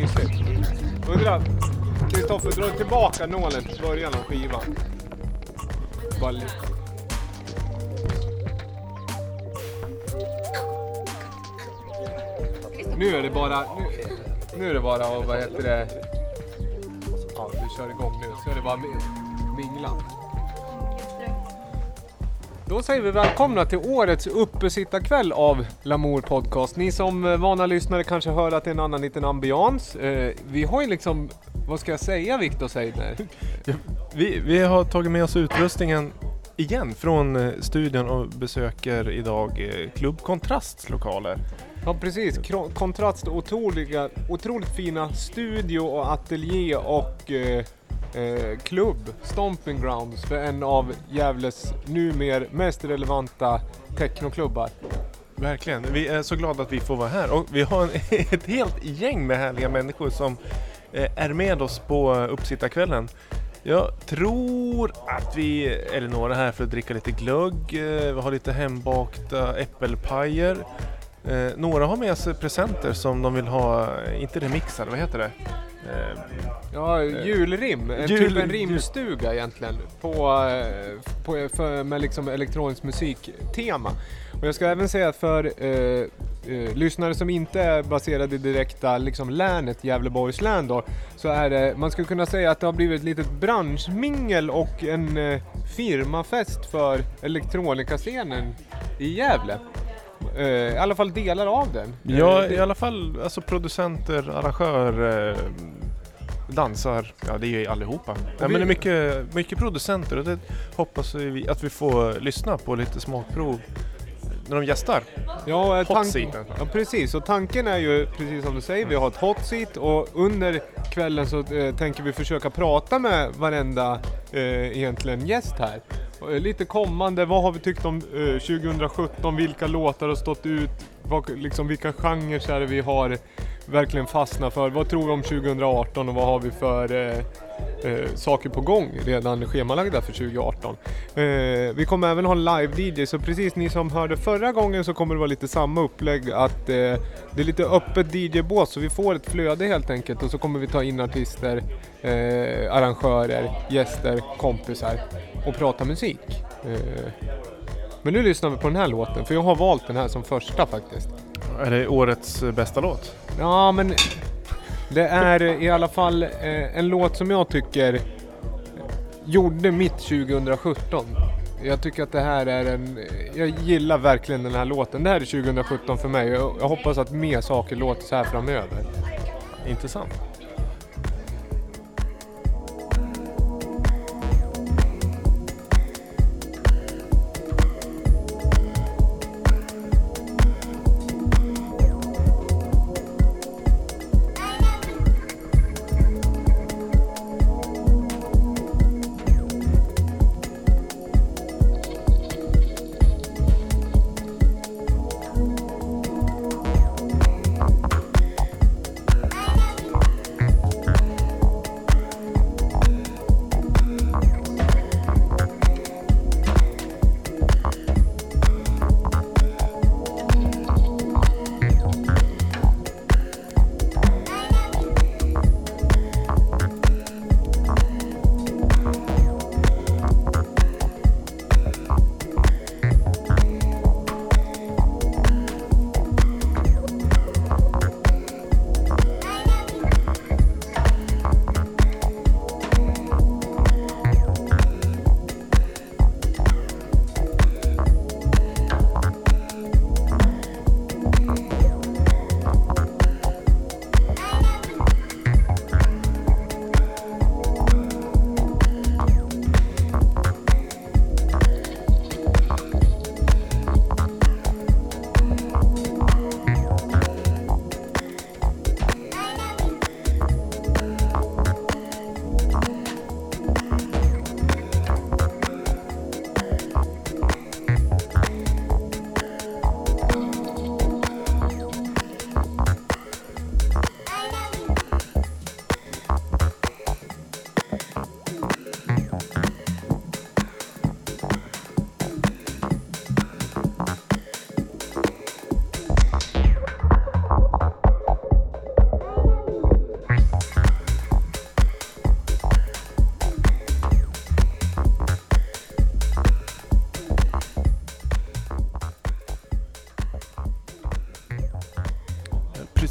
mysigt. Undrar, Kristoffer, dra tillbaka nålen till början av skivan. Bara lite. Nu är det bara, nu, nu är det bara, och vad heter det? Ja, vi kör igång nu. Så är det bara mingla. Då säger vi välkomna till årets uppesittarkväll av Lamour Podcast. Ni som eh, vana lyssnare kanske hör att det är en annan liten ambians. Eh, vi har ju liksom, vad ska jag säga Viktor Seidner? Vi, vi har tagit med oss utrustningen igen från eh, studion och besöker idag Klubb Kontrasts lokaler. Ja precis, Kro- kontrast otroliga, otroligt fina studio och ateljé och eh, eh, klubb, Stomping Grounds för en av Gävles numer mest relevanta technoklubbar. Verkligen, vi är så glada att vi får vara här och vi har en, ett helt gäng med härliga människor som eh, är med oss på uppsittarkvällen. Jag tror att vi är några här för att dricka lite glögg, eh, vi har lite hembakta äppelpajer. Eh, några har med sig presenter som de vill ha, eh, inte remixade, vad heter det? Eh, Ja, julrim, en Jul- typ en rimstuga egentligen på, eh, på, för, med liksom elektronisk musiktema. Och jag ska även säga att för eh, eh, lyssnare som inte är baserade i direkta liksom, länet Gävleborgs län då, så är det, man skulle kunna säga att det har blivit ett litet branschmingel och en eh, firmafest för elektronikascenen i Gävle. Eh, I alla fall delar av den. Ja, Eh, i alla fall alltså producenter, arrangör, eh, dansar, ja det är ju allihopa. Ja, vi- men det är mycket, mycket producenter och det hoppas vi att vi får lyssna på lite smakprov när de gästar. Ja, eh, Hot tank- seaten. ja, precis. Och tanken är ju, precis som du säger, vi har ett hot seat och under kvällen så eh, tänker vi försöka prata med varenda eh, egentligen gäst här. Eh, lite kommande, vad har vi tyckt om eh, 2017, vilka låtar har stått ut, vad, liksom, vilka genrer är det vi har verkligen fastna för, vad tror vi om 2018 och vad har vi för eh, eh, saker på gång redan schemalagda för 2018. Eh, vi kommer även ha en live-DJ, så precis ni som hörde förra gången så kommer det vara lite samma upplägg att eh, det är lite öppet DJ-bås så vi får ett flöde helt enkelt och så kommer vi ta in artister, eh, arrangörer, gäster, kompisar och prata musik. Eh, men nu lyssnar vi på den här låten, för jag har valt den här som första faktiskt. Är det årets bästa låt? Ja, men det är i alla fall eh, en låt som jag tycker gjorde mitt 2017. Jag tycker att det här är en... Jag gillar verkligen den här låten. Det här är 2017 för mig. Jag, jag hoppas att mer saker låter så här framöver. Intressant.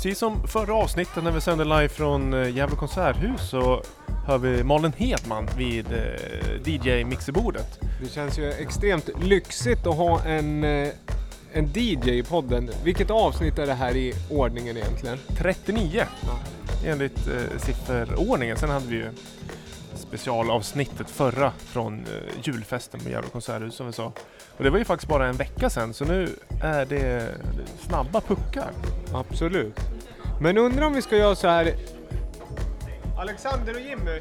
Precis som förra avsnittet när vi sände live från eh, Gävle konserthus så hör vi Malin Hedman vid eh, DJ-mixerbordet. Det känns ju extremt lyxigt att ha en, eh, en DJ i podden. Vilket avsnitt är det här i ordningen egentligen? 39 enligt eh, sifferordningen. Sen hade vi ju specialavsnittet förra från julfesten på Gävle konserthus som vi sa. Och det var ju faktiskt bara en vecka sedan så nu är det snabba puckar. Absolut. Men undrar om vi ska göra så här. Alexander och Jimmy,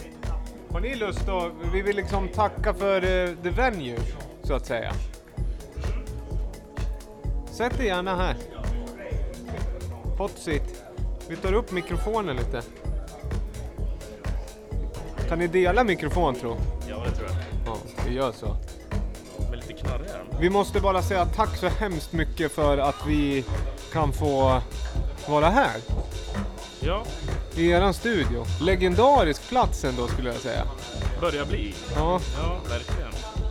har ni lust att, vi vill liksom tacka för eh, the venue, så att säga. Sätt er gärna här. Hot seat. Vi tar upp mikrofonen lite. Kan ni dela mikrofon tro? Ja, det tror jag. Ja, vi gör så. Men lite knarrigare. Vi måste bara säga tack så hemskt mycket för att vi kan få vara här Ja, i eran studio. Legendarisk plats ändå skulle jag säga. börjar bli. Ja, Ja, verkligen.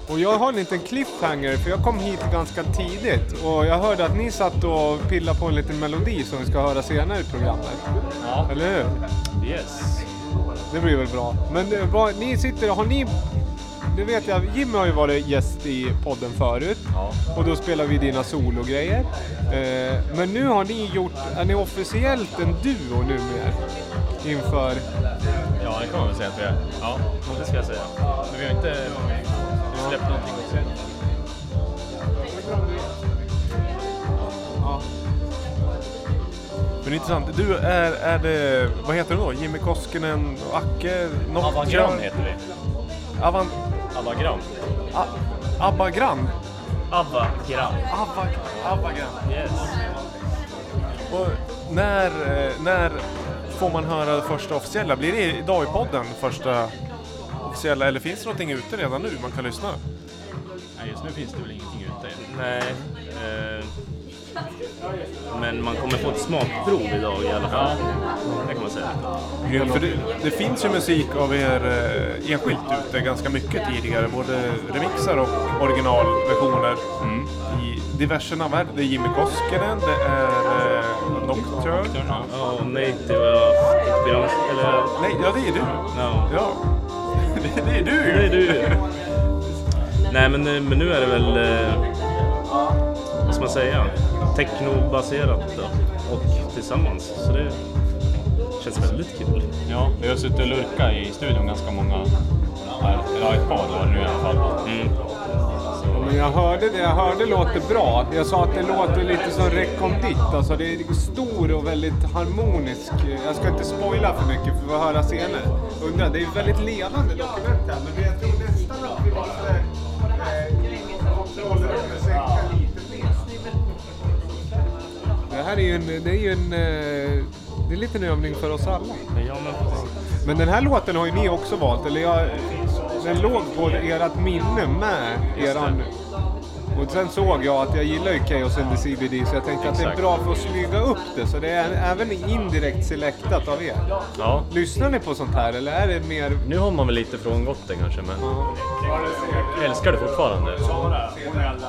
och jag har en liten cliffhanger för jag kom hit ganska tidigt och jag hörde att ni satt och pillade på en liten melodi som vi ska höra senare i programmet. Ja. Eller hur? Yes. Det blir väl bra. Men det, vad, ni sitter, har ni... Det vet jag, Jimmy har ju varit gäst i podden förut. Ja. Och då spelar vi dina sologrejer. Eh, men nu har ni gjort, är ni officiellt en duo numera? Inför... Ja, det kan man väl säga att vi är. Ja, det ska jag säga. Men vi har inte släppt någonting också. Ja. Men intressant, du är, är det, vad heter du då? Jimmy Koskinen och Acke? Nocturne? Avagram heter vi. Avan, Avagram. a, Abbagram? Avagram. Abba, Abbagram. Yes. Och när, när får man höra det första officiella? Blir det idag i podden första officiella eller finns det någonting ute redan nu man kan lyssna? Nej, just nu finns det väl ingenting ute Nej. Eh, men man kommer få ett smakprov idag i alla fall. Det kan man säga. Grymt, för det, det finns ju musik av er eh, enskilt ute ganska mycket tidigare, både remixar och originalversioner i diverse namn. Det är Jimmy Koskinen, det är eh, Nocturne. Ja, och Native. Eller... Nej, ja det är du. Ja. Ja, det, det är du Det är ju. du Nej men, men nu är det väl, eh, man säga, technobaserat då, och tillsammans. Så det känns väldigt kul. Ja, vi har suttit och lurkat i studion ganska många, eller ett par år nu i alla fall. Mm. Men jag hörde det, jag hörde låter bra. Jag sa att det låter lite som rekombit. Alltså det är stor och väldigt harmonisk. Jag ska inte spoila för mycket för vi får höra senare. Undrar, det är väldigt levande dokument här men jag tror nästan att vi måste här är ju en, det är ju en, eh, det är lite en övning för oss alla. Ja men precis. Men den här låten har ju ni också valt, eller jag, den låg på ert minne med eran... Och sen såg jag att jag gillar ju Chaos and the CBD så jag tänkte att det är Exakt. bra för att smyga upp det så det är även indirekt selektat av er. Ja, Lyssnar ni på sånt här eller är det mer... nu har man väl lite frångått det kanske, men jag älskar det fortfarande.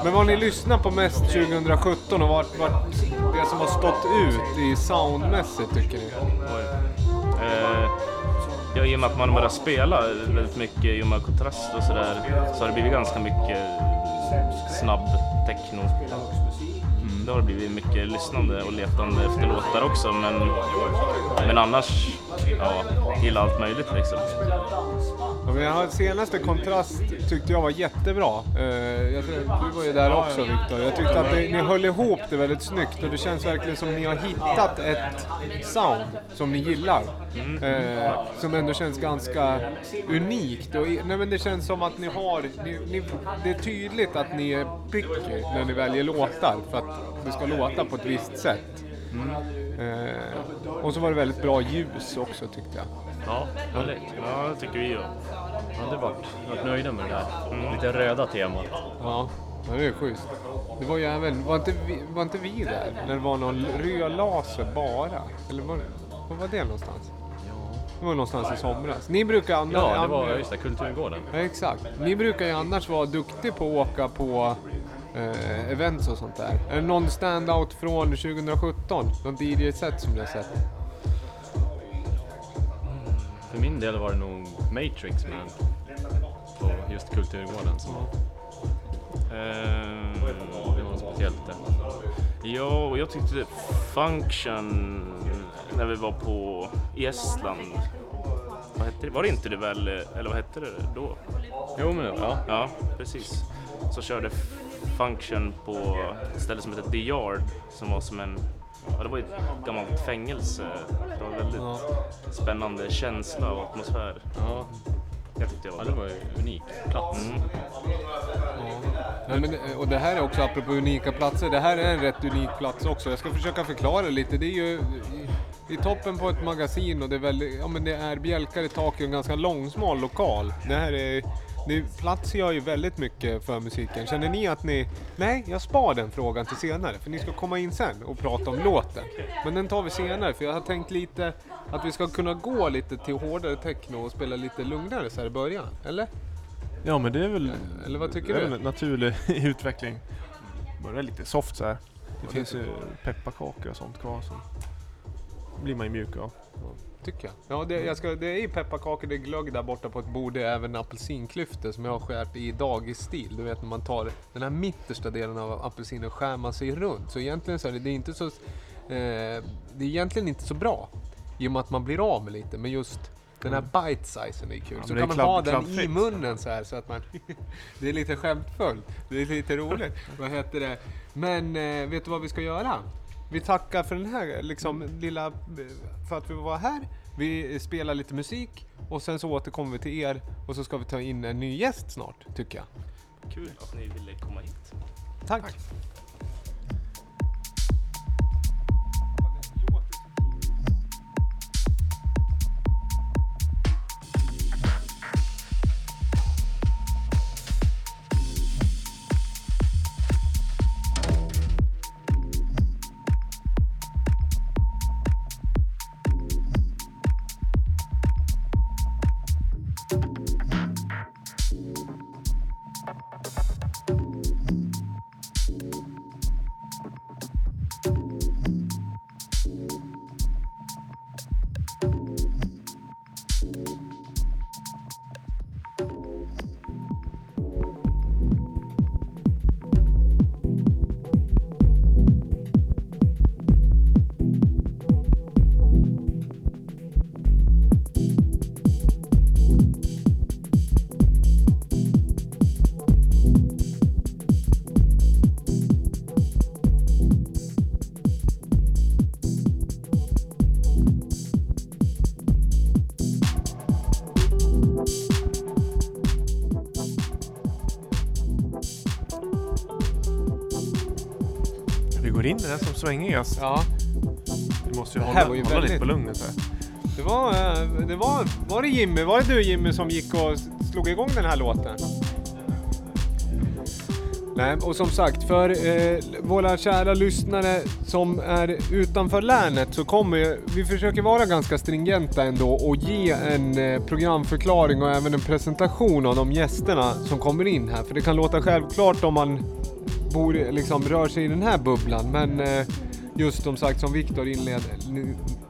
Men vad ni lyssnar på mest 2017 och vart, vart det som har stått ut i soundmässigt tycker ni? Eh, ja, I och med att man börjar spela väldigt mycket i och med kontrast och sådär så har det blivit ganska mycket snabb techno. Mm. Det har blivit mycket lyssnande och letande efter låtar också men, men annars, ja, gillar allt möjligt liksom. Ja, men jag senaste kontrast tyckte jag var jättebra. Eh, jag du var ju där också Viktor. Jag tyckte att ni, ni höll ihop det väldigt snyggt och det känns verkligen som ni har hittat ett sound som ni gillar. Eh, som ändå känns ganska unikt. Och, nej, men det känns som att ni har, ni, ni, det är tydligt att ni är picky när ni väljer låtar för att det ska låta på ett visst sätt. Eh, och så var det väldigt bra ljus också tyckte jag. Ja, härligt. Ja, det tycker vi. Jag hade varit, nöjda med det där. Lite röda temat. Ja, ja, det är schysst. Det var ju även, var inte vi, var inte vi där? När det var någon röd laser bara? Eller var var var det någonstans? Det var någonstans i somras. Ni brukar annars... Ja, det var just det, Kulturgården. Ja, exakt. Ni brukar ju annars vara duktiga på att åka på eh, events och sånt där? Är det någon standout från 2017? Någon DJ-set som ni har sett? För min del var det nog Matrix Man på just Kulturgården som Eh, det var något speciellt där. ja, och jag tyckte Function när vi var på i Estland. Vad hette det? Var det inte det väl, eller vad hette det då? Jo men ja. Ja, precis. Så körde Function på ett ställe som heter The Yard som var som en Ja, det var ju ett gammalt fängelse. Det var en väldigt Ja. spännande känsla och atmosfär. Ja, Jag tyckte ja var det bra. var ju unik plats. Mm. Nej, men, eh, och det här är också, apropå unika platser, det här är en rätt unik plats också. Jag ska försöka förklara lite. Det är ju i, i toppen på ett magasin och det är, väldigt, ja, men det är bjälkar i taket och en ganska långsmal lokal. Det här är, det, plats gör ju väldigt mycket för musiken. Känner ni att ni... Nej, jag spar den frågan till senare för ni ska komma in sen och prata om låten. Men den tar vi senare för jag har tänkt lite att vi ska kunna gå lite till hårdare techno och spela lite lugnare så här i början. Eller? Ja men det är väl, Eller vad tycker det är du? väl en naturlig utveckling. Börja lite soft så här. Det Och finns det- ju pepparkakor och sånt kvar så blir man ju mjuk av. Tycker jag. Ja, det, jag ska, det är pepparkakor, det är glögg där borta på ett bord. Det är även apelsinklyftor som jag har skärt i dagisstil. Du vet när man tar den här mittersta delen av apelsinen skär man sig runt. Så egentligen så är det, det är inte så... Eh, det är egentligen inte så bra. I och med att man blir av med lite. Men just den här bite-sizen är kul. Ja, så kan man ha den i munnen så här så att man... det är lite skämtfullt. Det är lite roligt. vad heter det? Men eh, vet du vad vi ska göra? Vi tackar för den här liksom, lilla... För att vi var här. Vi spelar lite musik och sen så återkommer vi till er och så ska vi ta in en ny gäst snart, tycker jag. Kul att ni ville komma hit. Tack! Vi den som svängigast. Ja, Vi måste ju Det här hålla, var ju hålla lite väldigt- på lugnet här. det var, eh, det var... Var det Jimmy? Var det du Jimmy som gick och slog igång den här låten? Nej, och som sagt, för eh, våra kära lyssnare som är utanför länet så kommer ju- vi försöker vara ganska stringenta ändå och ge en eh, programförklaring och även en presentation av de gästerna som kommer in här. För det kan låta självklart om man bor, liksom rör sig i den här bubblan, men eh, just som sagt som Viktor inled,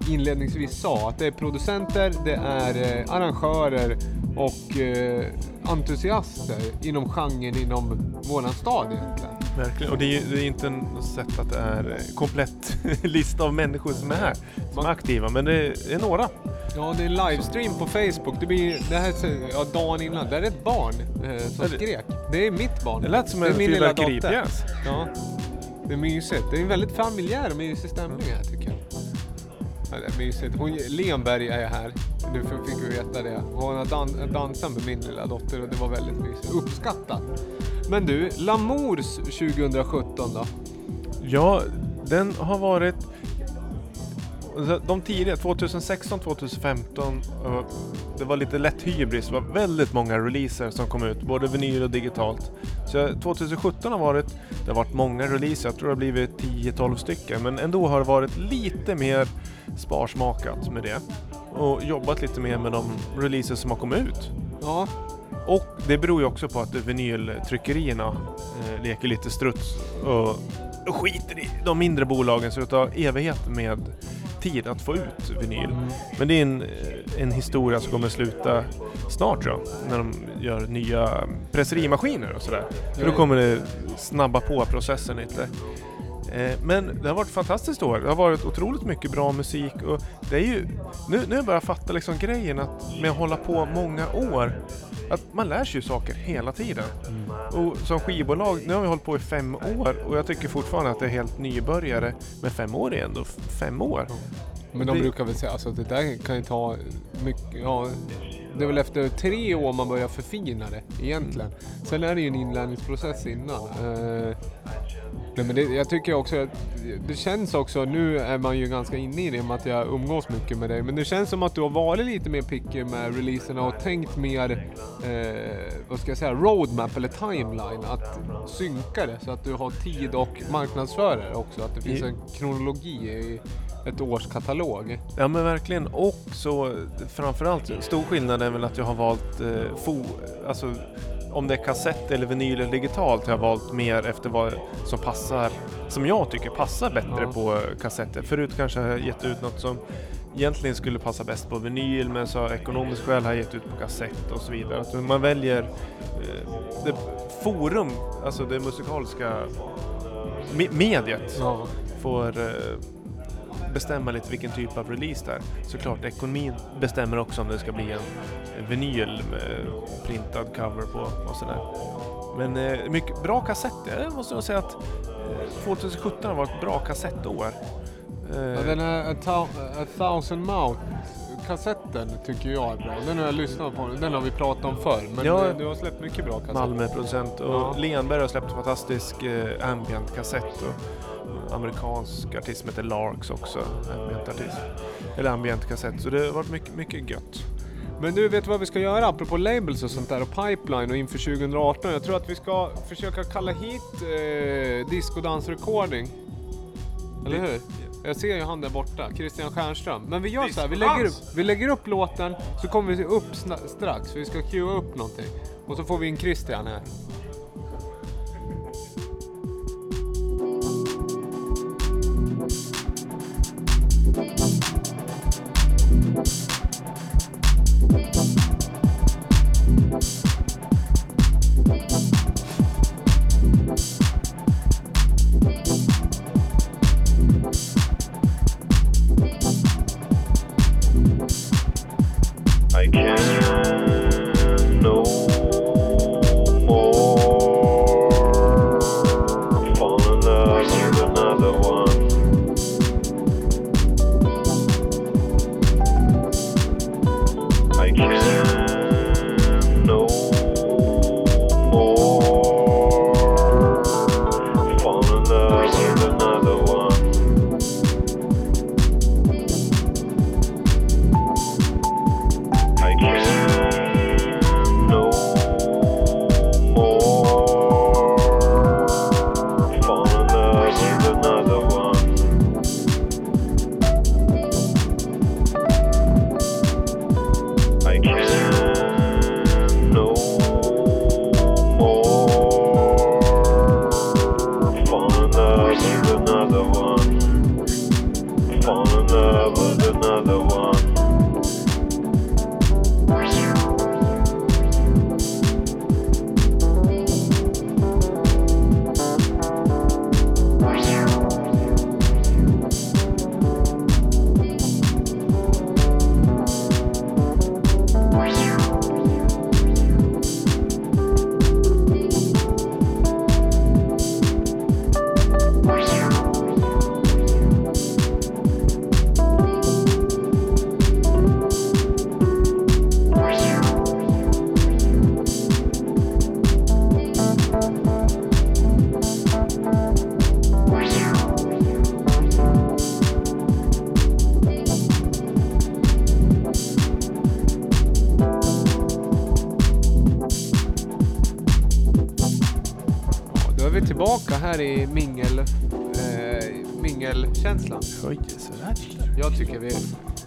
inledningsvis sa, att det är producenter, det är eh, arrangörer och eh, entusiaster inom genren inom våran stad egentligen. Verkligen. Och det är, det är inte en sätt att det är eh, komplett lista av människor som är här. Som är aktiva, men det är några. Ja, det är en livestream på Facebook. Det blir, det här, ja, dagen innan, där är ett barn eh, som skrek. Det är mitt barn. Det lät som Det en fyrverkeripjäs. Ja, det är mysigt. Det är en väldigt familjär och mysig stämning här tycker jag. Ja, det är mysigt. Hon, Lenberg är här. Nu fick vi veta det. Hon har dan- dansat med min lilla dotter och det var väldigt mysigt. Uppskattat. Men du, Lamours 2017 då? Ja, den har varit... De tidiga, 2016, 2015, och det var lite lätt hybris. Det var väldigt många releaser som kom ut, både vinyl och digitalt. Så 2017 har varit, det har varit många releaser, jag tror det har blivit 10-12 stycken, men ändå har det varit lite mer sparsmakat med det. Och jobbat lite mer med de releaser som har kommit ut. Ja, och det beror ju också på att vinyltryckerierna eh, leker lite struts och, skiter i de mindre bolagen så det tar evighet med tid att få ut vinyl. Mm. Men det är en, en historia som kommer sluta snart tror jag, när de gör nya presserimaskiner och sådär. För då kommer det snabba på processen lite. Eh, Men det har varit fantastiskt år. Det har varit otroligt mycket bra musik och det är ju... Nu, nu börjar jag fatta liksom grejen att med att hålla på många år, att man lär sig ju saker hela tiden. Och som skivbolag, nu har vi hållit på i fem år och jag tycker fortfarande att det är helt nybörjare. Men fem år är ändå fem år. Men de Det- brukar väl säga, alltså det där kan ju ta mycket, ja, det är väl efter tre år man börjar förfina det egentligen. Sen är det ju en inlärningsprocess innan. Eh, nej men det, jag tycker också att det känns också, nu är man ju ganska inne i det med att jag umgås mycket med dig, men det känns som att du har varit lite mer picky med releaserna och tänkt mer, eh, vad ska jag säga, roadmap eller timeline, att synka det så att du har tid och marknadsföra det också, att det finns en kronologi i ett års katalog. Ja men verkligen. Och så framförallt, stor skillnad är väl att jag har valt eh, fo, alltså om det är kassett eller vinyl eller digitalt har jag valt mer efter vad som passar, som jag tycker passar bättre Ja. på kassetter. Förut kanske jag har gett ut något som egentligen skulle passa bäst på vinyl men så av ekonomiska skäl har jag gett ut på kassett och så vidare. Att man väljer eh, forum, alltså det musikaliska me- mediet Ja. får eh, bestämma lite vilken typ av release det är. Såklart, ekonomin bestämmer också om det ska bli en vinyl med printad cover på och sådär. Men eh, mycket bra kassetter, jag måste nog säga att eh, 2017 har varit ett bra kassettår. Eh, den här A, Thou- A Thousand Mouth kassetten tycker jag är bra. Den har jag lyssnat på, den har vi pratat om förr. Men Ja. eh, du har släppt mycket bra kassetter. Malmö-producent och Ja. Lenberg har släppt en fantastisk eh, ambient-kassett och amerikansk artist som heter Larks också, ambient-artist. Eller ambient-kassett, så det har varit mycket, mycket gött. Men du, vet vad vi ska göra apropå labels och sånt där och pipeline och inför 2018? Jag tror att vi ska försöka kalla hit eh, Disco Dance Recording. Eller hur? Jag ser ju han där borta, Christian Stjernström. Men vi gör så här, vi lägger, upp, vi lägger upp låten så kommer vi upp strax. Vi ska cuea upp någonting. Och så får vi in Christian här. I can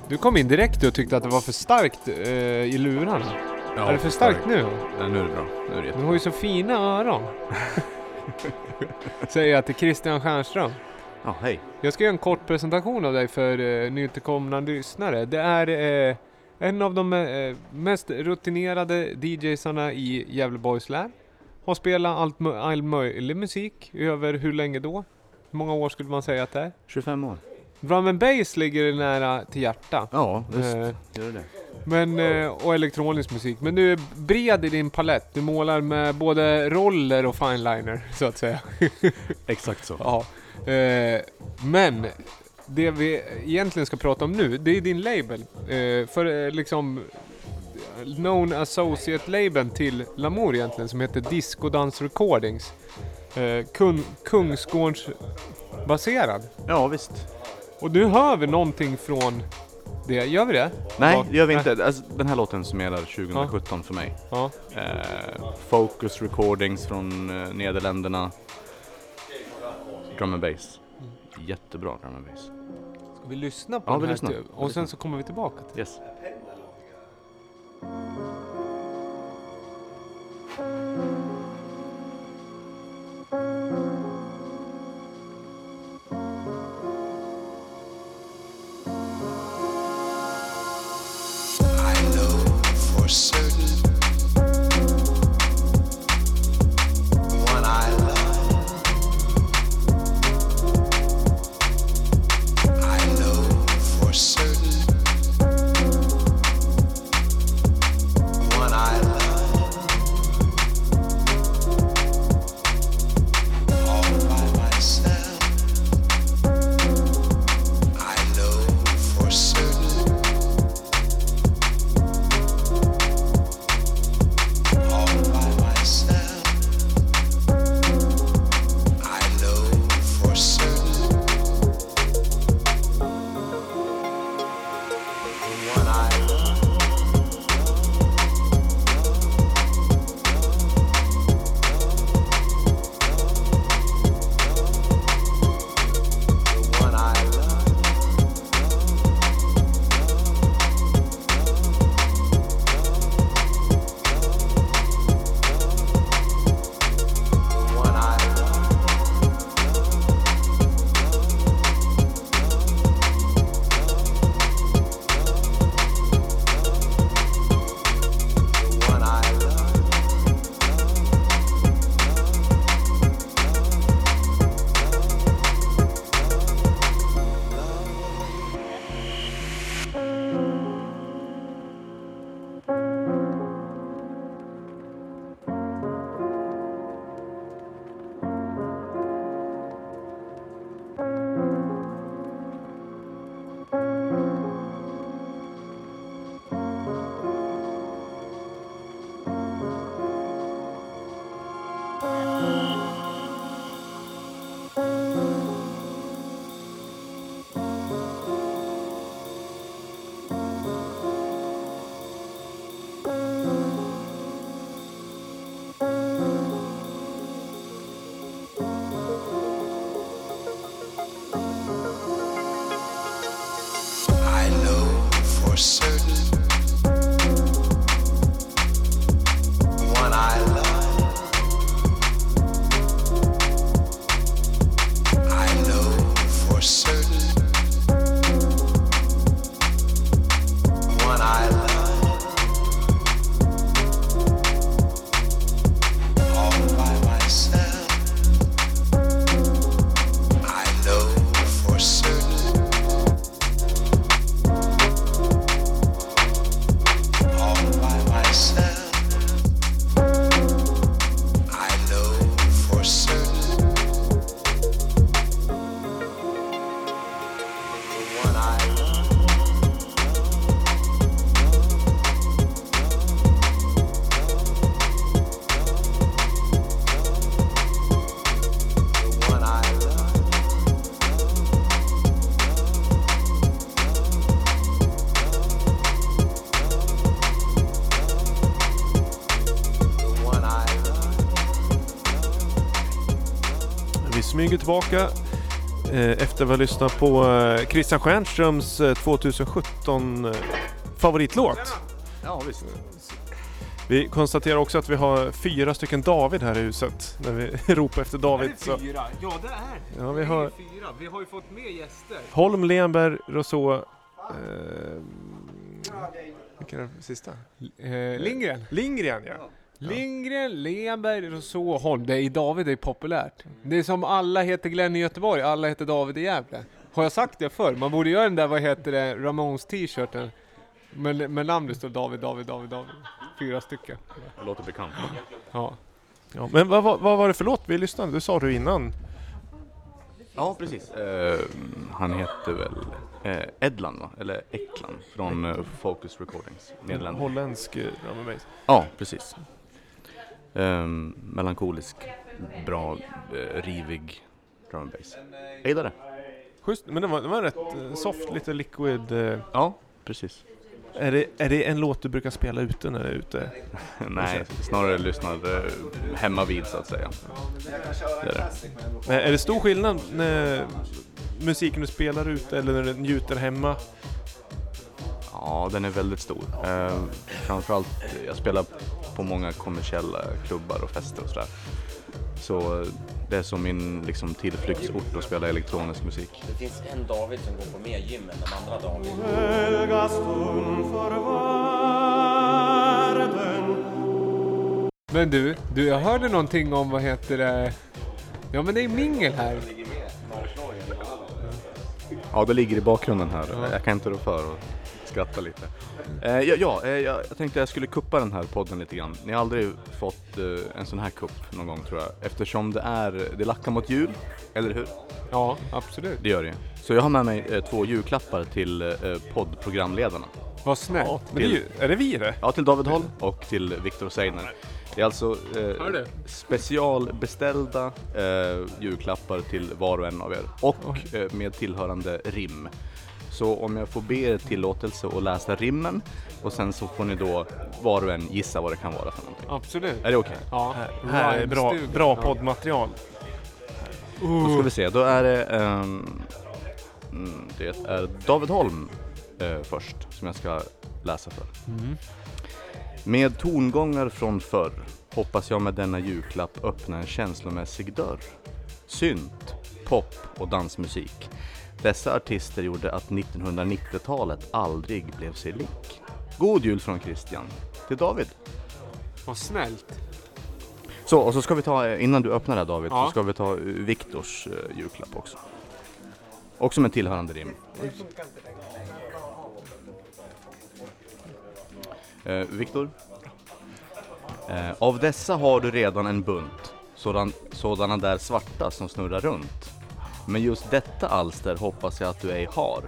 Du kom in direkt och tyckte att det var för starkt eh, i lurarna. är det för starkt nu? Nej, nu är det bra. Nu är det Du har ju så fina öron. Säger jag till Christian Stjernström. Ja, hej. Jag ska göra en kort presentation av dig för uh, nytillkomna lyssnare. Det är eh, en av de eh, mest rutinerade DJsarna i Gävleborgs län. Har spelat allt, all möjlig musik över hur länge då? Hur många år skulle man säga att det är? 25 år. Drum and bass ligger nära till hjärta. Ja, visst. Eh, Gör det. Men, eh, och elektronisk musik. Men du är bred i din palett. Du målar med både roller och fineliner, så att säga. Exakt så. Ja. Eh, men det vi egentligen ska prata om nu, det är din label. För liksom known associate-labeln till Lamour egentligen, som heter Disco Dance Recordings. Eh, Kung, Kungsgårdens baserad. Ja, visst. Och nu hör vi någonting från det. Gör vi det? Nej, det gör vi inte. Alltså, den här låten summerar 2017 för mig. Ja. Eh, Focus Recordings från eh, Nederländerna. Drum and bass. Jättebra drum and bass. Ska vi lyssna på Ja, den vi här? lyssnar. stu- Vi Och sen så kommer vi tillbaka till Yes. For tillbaka eh, efter att ha lyssnat på eh, Christian Stjernströms eh, 2017 eh, favoritlåt. Ja, visst. Vi konstaterar också att vi har fyra stycken David här i huset. När vi ropar efter David. Så. fyra? Ja det är Ja, vi Det är har fyra. Vi har ju fått med gäster. Holm, Lenberg, Rousseau. Eh, vilken är den sista? Eh, Lindgren. Lindgren ja. Lindgren, Lenberg, Rousseau Holm. Det är i David, är populärt. Det är som alla heter Glenn i Göteborg, alla heter David i Gävle. Har jag sagt det förr? Man borde göra den där, vad heter det, Ramones t-shirten. Med, med namnet står David, David, David, David. Fyra stycken. Det låter bekant. Ja. ja men vad, vad, vad var det för låt vi lyssnade? Det sa du innan. Ja, precis. Eh, han heter väl eh, Edland va? Eller Ekland från eh, Focus Recordings, Nederländerna. Holländsk drum and bass. Ja, precis. Ehm, melankolisk, bra, eh, rivig drum and bass. Jag gillar det. Schysst, men den var, den var rätt eh, soft, lite liquid. eh. Ja, precis. Är det, är det en låt du brukar spela ute när du är ute? Nej, snarare lyssnar hemma vid så att säga. Det är det. Men är det stor skillnad när musiken du spelar ute eller när du njuter hemma? Ja, den är väldigt stor. Eh, framförallt, jag spelar på många kommersiella klubbar och fester och sådär. Så det är som min liksom, tillflyktsort att spela elektronisk musik. Det finns en David som går på mer gym än den andra David. Men du, du, jag hörde någonting om, vad heter det? Ja men det är mingel här. Ja, det ligger i bakgrunden här. Jag kan inte rå för att skratta lite. Eh, ja, ja eh, jag, tänkte jag skulle kuppa den här podden lite grann. Ni har aldrig fått eh, en sån här kupp någon gång tror jag. Eftersom det är, det lackar mot jul, eller hur? Ja, absolut. Det gör det. Så jag har med mig eh, två julklappar till eh, poddprogramledarna. Vad snällt. Ja, men det är, ju, är det vi det? Ja, till David Holm och till Viktor Seiner. Det är alltså eh, specialbeställda eh, julklappar till var och en av er och eh, med tillhörande rim. Så om jag får be er tillåtelse att läsa rimmen och sen så får ni då var och en gissa vad det kan vara för någonting. Absolut. Är det okej? Ja. Här är bra, bra poddmaterial. Då ska vi se, då är det, mm, det är David Holm eh, först som jag ska läsa för. Med tongångar från förr hoppas jag med denna julklapp öppna en känslomässig dörr. Synt, pop och dansmusik. Dessa artister gjorde att 1990-talet aldrig blev sig lik. God jul från Christian. Till David. Vad snällt. Så, och så ska vi ta, innan du öppnar det här David, Ja. så ska vi ta eh, Viktors eh, julklapp också. Också med tillhörande rim. Eh, Viktor? Eh, av dessa har du redan en bunt, sådan, sådana där svarta som snurrar runt. Men just detta alster hoppas jag att du ej har.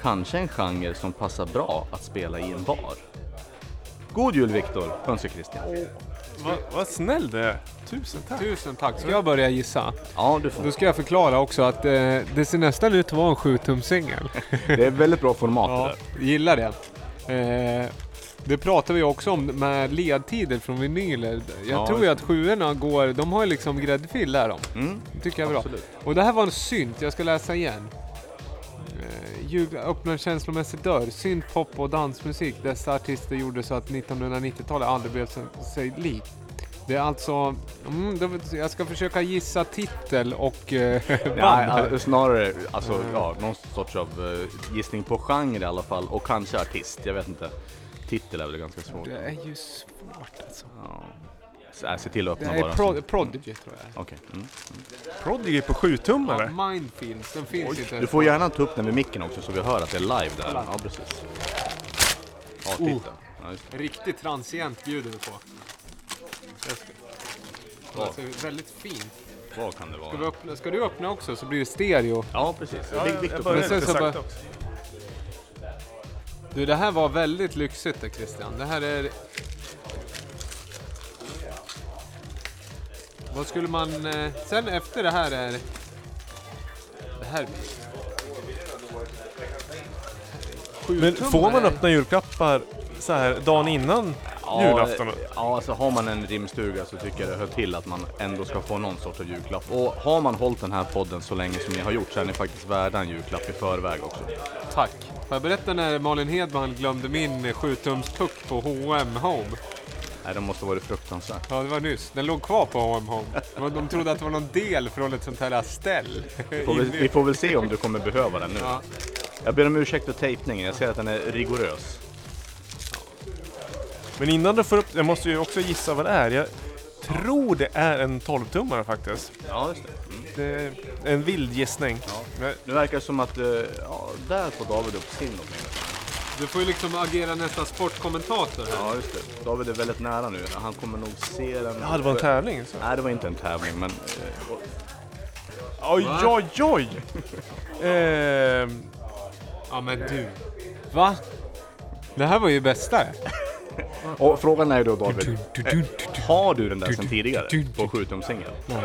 Kanske en genre som passar bra att spela i en bar. God jul Viktor, önskar Christian. Vad vad snäll du är. Tusen tack. Tusen tack. Ska jag börja gissa? Ja, du får. Då ska jag förklara också att eh, det ser nästan ut att vara en 7-tum-singel. Det är väldigt bra format det Ja, där. gillar det. Eh, det pratar vi också om med ledtider från vinyler. Jag Ja, tror ju att sjuorna går, de har ju liksom gräddfil där de. Mm. Det tycker jag är bra. Absolut. Och det här var en synt, jag ska läsa igen. Eh, jul, öppnar en känslomässig dörr. Synt, pop och dansmusik. Dessa artister gjorde så att 1990-talet aldrig blev sig- sig lik. Det är alltså, mm, jag ska försöka gissa titel och eh. Ja, alltså, snarare alltså, ja, någon sorts av uh, gissning på genre i alla fall och kanske artist, jag vet inte. Titel är väl ganska svårt. Det är ju svårt alltså. Ja. Så, äh, se till att Det öppna är bara. Pro- Prodigy tror jag. Okej. Mm. Prodigy på sjutummare. Ja, Mindfields, den finns inte. Du får gärna ta upp den vid micken också så vi hör att det är live där. Ja, precis. Ja, Oh. titta. Ja, just det. Riktigt transient bjuder vi på. Alltså, väldigt fint. Vad kan det Ska, vara? öppna, ska du öppna också så blir det stereo. Ja, precis. Ja, jag sen lite så bara- sakta också. Du, det här var väldigt lyxigt det Christian. Det här är... Vad skulle man... Eh, sen efter det här är... Det här blir... Men får man öppna julklappar så här dagen innan julafton? Ja, alltså har man en rimstuga så tycker jag det hör till att man ändå ska få någon sorts av julklapp. Och har man hållit den här podden så länge som ni har gjort så är ni faktiskt värda en julklapp i förväg också. Tack. Får jag berätta när Malin Hedman glömde min 7-tums puck på H&M Home? Nej, det måste ha varit fruktansvärt. Ja, det var nyss. Den låg kvar på H&M Home. De- De trodde att det var någon del från ett sånt här ställ. Vi får, väl, vi får väl se om du kommer behöva den nu. Ja. Jag ber om ursäkt för tejpningen, jag ser att den är rigorös. Men innan du får upp, jag måste ju också gissa vad det är. Jag tror det är en 12-tummare faktiskt. Ja, just det. Mm. Det är en vild gissning. Men- Nu verkar det som att, eh, ja, där får David upp sin åtminstone. Du får ju liksom agera nästan sportkommentator här. Ja, just det. David är väldigt nära nu. Han kommer nog se den. Ja, det var en tävling. Så. Nej, det var inte en tävling, men... eh, Oj, oj, oj! Ehm, Ja men du. Va? Det här var ju bästa. Och frågan är då David, eh, har du den där sen tidigare? På 7 singel? Nej.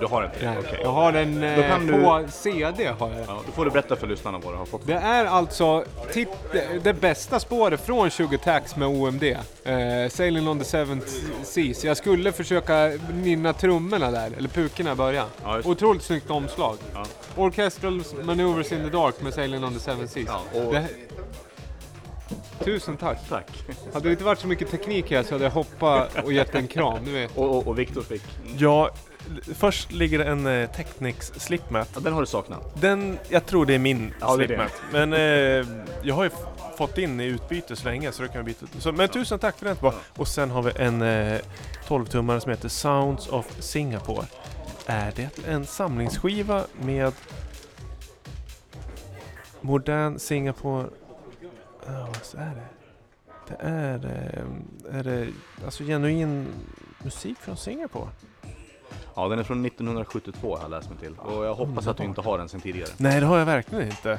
Du har inte det? Okej. Jag har den Då eh, kan du- på CD. Har jag. Ja, då får du berätta för lyssnarna vad du har fått. Det är alltså tit- det, bästa spåret från 20 Tax med OMD. Eh, Sailing on the Seven Seas. Jag skulle försöka nynna trummorna där, eller pukorna i början. Ja, just det. Otroligt snyggt omslag. Ja. Orchestral Maneuvers in the Dark med Sailing on the Seven Seas. Ja, och- Det- Tusen tack. Tack. Hade det inte varit så mycket teknik här så hade jag hoppat och gett en kram. Du vet. Och, och, och Viktor fick? ja, först ligger en eh, Technics slipmat. Ja, den har du saknat. Den, jag tror det är min Ja, det är det. slipmat. Men eh, jag har ju fått in i utbyte så länge så då kan vi byta. Så, men tusen tack för den. Ja. Och sen har vi en eh, 12-tummare som heter Sounds of Singapore. Är det en samlingsskiva med modern Singapore... Ja, vad är det? Det är, eh, är det alltså genuin musik från Singapore? Ja, den är från 1972 har jag läst mig till. Och jag hoppas att du inte har den sen tidigare. Nej, det har jag verkligen inte.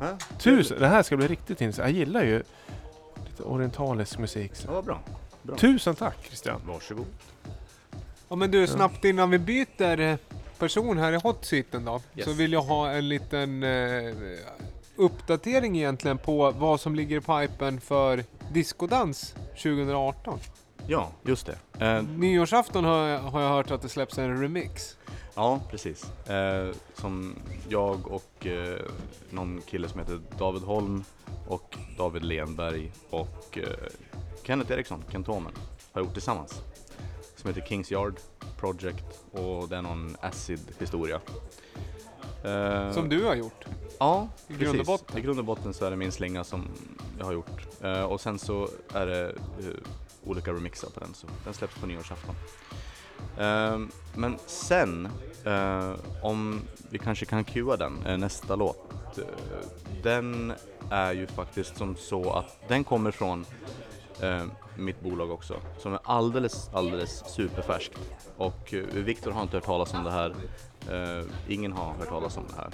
Ja, Tusen! Det här ska bli riktigt intressant. Jag gillar ju lite orientalisk musik. Ja, vad bra. Tusen tack Christian! Varsågod. Ja men du, snabbt innan vi byter eh, person här i hot seaten då. Yes. Så vill jag ha en liten eh, uppdatering egentligen på vad som ligger i pipen för diskodans 2018. Ja, just det. Eh, Nyårsafton har jag, har jag hört att det släpps en remix. ja, precis. Eh, som jag och eh, någon kille som heter David Holm och David Lenberg och eh, Kenneth Eriksson, Kentomen, har gjort tillsammans. Som heter Kings Yard Project och det är någon acid-historia. Eh, Som du har gjort. Ja, I precis. grund och botten. I grund och botten så är det min slinga som jag har gjort. Eh, och sen så är det eh, olika remixar på den, så den släpps på nyårsafton. Eh, men sen, eh, om vi kanske kan cuea den, eh, nästa låt. Den är ju faktiskt som så att den kommer från mitt bolag också, som är alldeles, alldeles superfärskt. Och Viktor har inte hört talas om det här. Eh, ingen har hört talas om det här.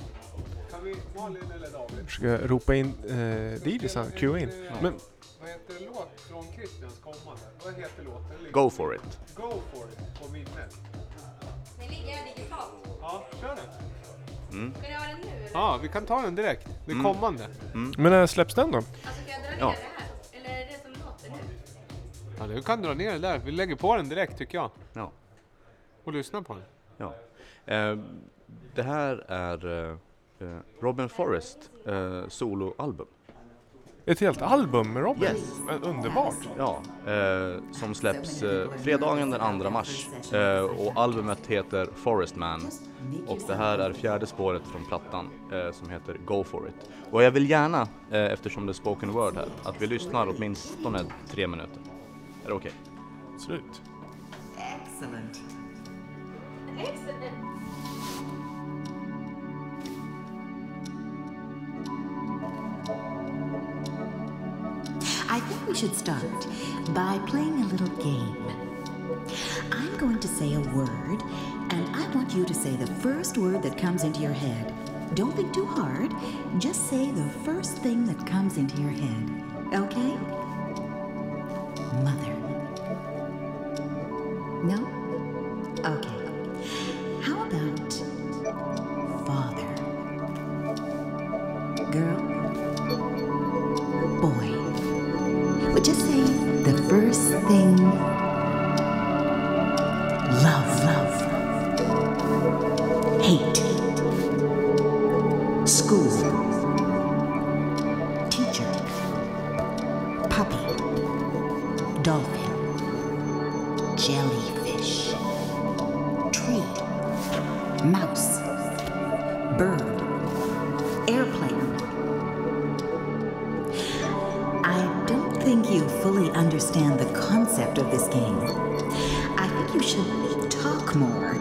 Kan vi, Malin eller David? Ska ropa in eh, DJs här, cue in. Men Vad heter låt från Christians kommande? Vad heter låten? Go for it! Go for it på minnet. Den ligger digitalt. Ja, kör den. Ska ni ha den nu eller? Ja, vi kan ta den direkt. Det Mm. kommande. Men när släpps den då? Alltså ska jag dra ner Ja. det här? Eller är det som låter nu? Ja, du kan dra ner den där. Vi lägger på den direkt tycker jag. Ja. Och lyssna på den. Ja. Eh, det här är eh, eh, Robin Forrest eh, soloalbum. Ett helt album med Robin? Yes. Underbart! Ja, eh, som släpps eh, fredagen den 2 mars. Eh, och albumet heter Forest Man. Och det här är fjärde spåret från plattan som heter Go for it. Och jag vill gärna, eftersom det är spoken word här, att vi lyssnar åtminstone tre minuter. Är det okej? Slut. Excellent. Excellent! I think we should start by playing a little game. I'm going to say a word, and I want you to say the first word that comes into your head. Don't think too hard, just say the first thing that comes into your head. Okay? Mother. No? Okay out. Think you fully understand the concept of this game. I think you should talk more.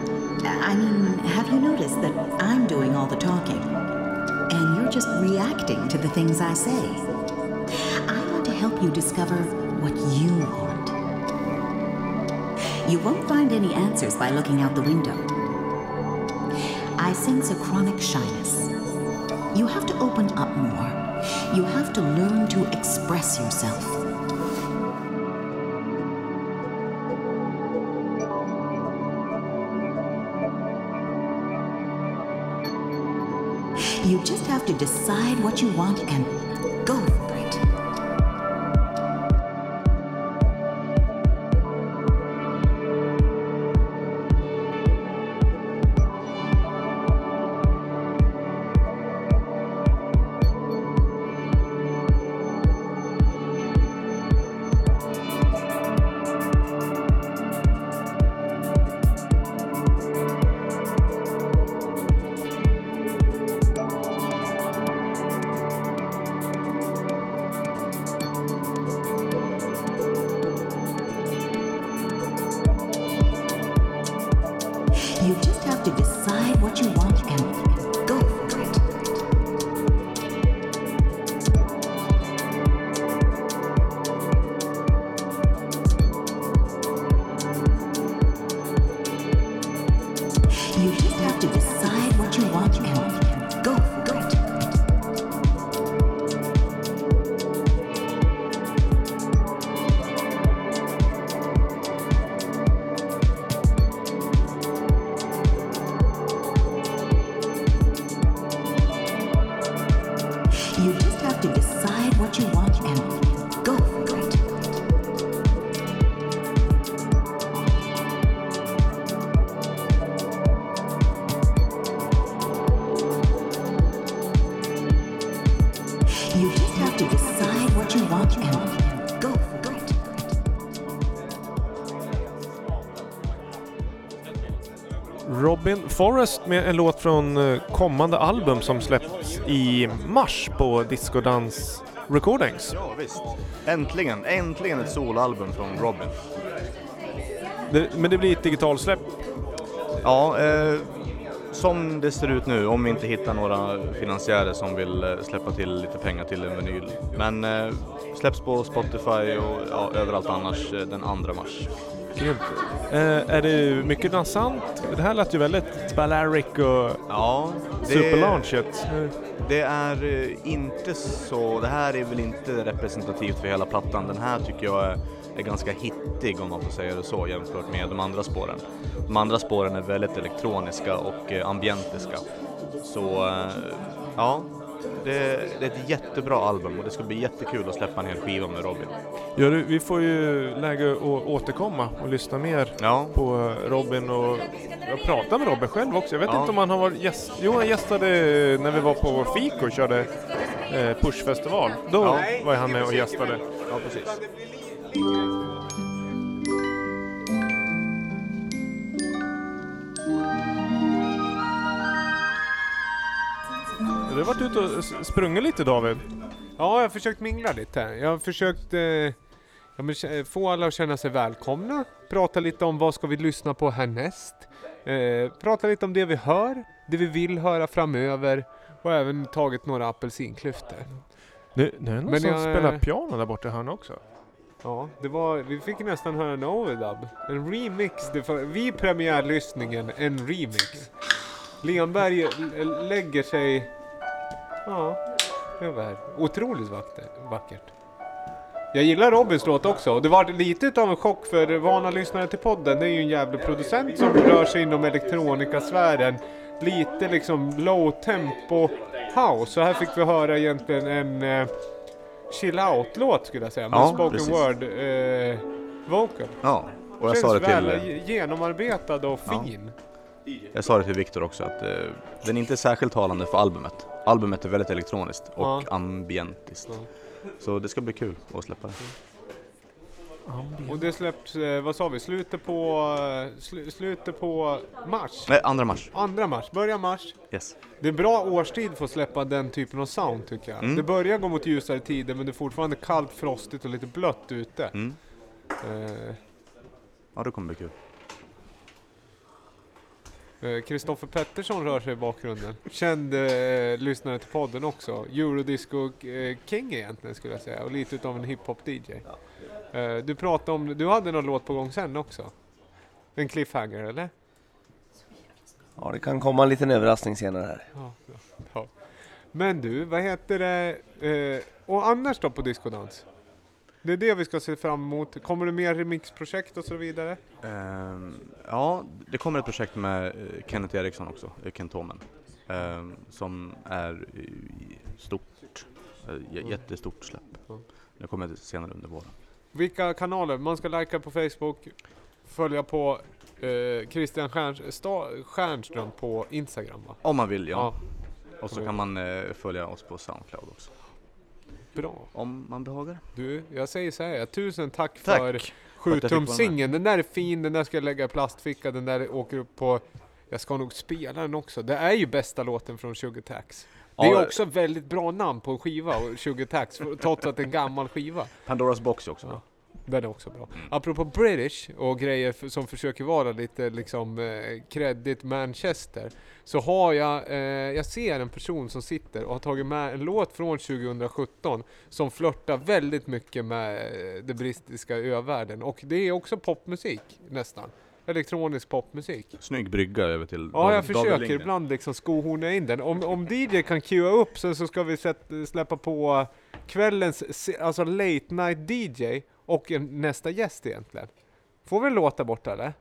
I mean, have you noticed that I'm doing all the talking? And you're just reacting to the things I say. I want to help you discover what you want. You won't find any answers by looking out the window. I sense a chronic shyness. You have to open up more. You have to learn to express yourself. You just have to decide what you want and go Robin Forrest med en låt från eh, kommande album som släpps i mars på Discodans Recordings. Ja, visst. Äntligen, äntligen ett solalbum från Robin. Det, men det blir ett digitalsläpp. Ja, eh, som det ser ut nu, om vi inte hittar några finansiärer som vill eh, släppa till lite pengar till en vinyl. Men eh, släpps på Spotify och ja, överallt annars eh, den 2 mars. Grymt. Eh, är det mycket dansant? Det här lät ju väldigt Balearic och Ja, Superlaunchet. Det är eh, inte så, det här är väl inte representativt för hela plattan. Den här tycker jag är, är ganska hittig om man får säga det så jämfört med de andra spåren. De andra spåren är väldigt elektroniska och eh, ambientiska. Så eh, ja, det, det är ett jättebra album och det ska bli jättekul att släppa en hel skiva med Robin. Ja, du, vi får ju läge att återkomma och lyssna mer Ja. på Robin och jag pratade med Robin själv också. Jag vet Ja. inte om han har varit gäst. Jo, han gästade när vi var på Fiko och körde eh, Pushfestival. Då Ja. var han med och gästade. Ja, precis. Du har varit ute och sprungit lite David. Ja, jag har försökt mingla lite. Jag har försökt eh, ja, men, få alla att känna sig välkomna. Prata lite om vad ska vi lyssna på härnäst. Eh, prata lite om det vi hör, det vi vill höra framöver och även tagit några apelsinklyftor. Nu, nu är det någon Men som jag- spelar piano där borta i hörnet också. Ja, det var, vi fick nästan höra en overdub. En remix. Det var, vid premiärlyssningen, en remix. Lenberg l- lägger sig... Ja, det var otroligt vackert. Jag gillar Robins låt också. Och det var lite utav en chock för vana lyssnare till podden. Det är ju en jävla producent som rör sig inom elektronikasfären. Lite liksom low tempo house. Så här fick vi höra egentligen en eh, chill out-låt skulle jag säga. Med Ja, spoken precis. word eh, vocal. Ja, och jag Känns sa det till... väl ge- genomarbetad och Ja. Jag sa det till Viktor också att eh, den är inte särskilt talande för albumet. Albumet är väldigt elektroniskt och Ja. ambientiskt. Så det ska bli kul att släppa det. Och det släpps, eh, vad sa vi, slutet på, eh, slu, slutet på mars? Nej, andra mars. Andra mars, börjar mars. Yes. Det är bra årstid för att släppa den typen av sound tycker jag. Mm. Det börjar gå mot ljusare tider men det är fortfarande kallt, frostigt och lite blött ute. Mm. Eh, Ja, det kommer bli kul. Eh, Kristoffer Pettersson rör sig i bakgrunden. Känd eh, lyssnare till podden också. Eurodisco eh, King egentligen skulle jag säga och lite utav en hiphop-DJ. Eh, du pratade om, du hade någon låt på gång sen också? En cliffhanger eller? Ja, det kan komma en liten överraskning senare här. Ja, ja, ja. Men du, vad heter det? Eh, och annars då på diskodans? Det är det vi ska se fram emot. Kommer det mer remixprojekt och så vidare? Ehm, ja, det kommer ett projekt med eh, Kenneth Eriksson också, eh, Kentomen. ehm, som är stort, eh, j- jättestort släpp. Det kommer senare under våren. Vilka kanaler? Man ska likea på Facebook, följa på eh, Christian Stjernström på Instagram va? Om man vill ja. Ja. Och så kan man eh, följa oss på Soundcloud också. Bra. Om man behagar. Du, jag säger så här, tusen tack, Tack för för att jag fick vara 7-tumsingen. Den där är fin, den där ska jag lägga i plastficka, den där åker upp på... Jag ska nog spela den också. Det är ju bästa låten från Sugar Tax. Det är Ja. också väldigt bra namn på en skiva, Sugar Tax, trots att det är en gammal skiva. Pandoras box också bra. Den är också bra. Apropå British och grejer som försöker vara lite liksom eh, credit Manchester. Så har jag, eh, jag ser en person som sitter och har tagit med en låt från 2017 som flörtar väldigt mycket med eh, den brittiska övärlden. Och det är också popmusik nästan. Elektronisk popmusik. Snygg brygga över till Ja, jag försöker ibland liksom skohorna in den. Om, om DJ kan cuea upp så, så ska vi sätt, släppa på kvällens alltså late night DJ och eh, nästa gäst egentligen. Får vi en låt där borta eller?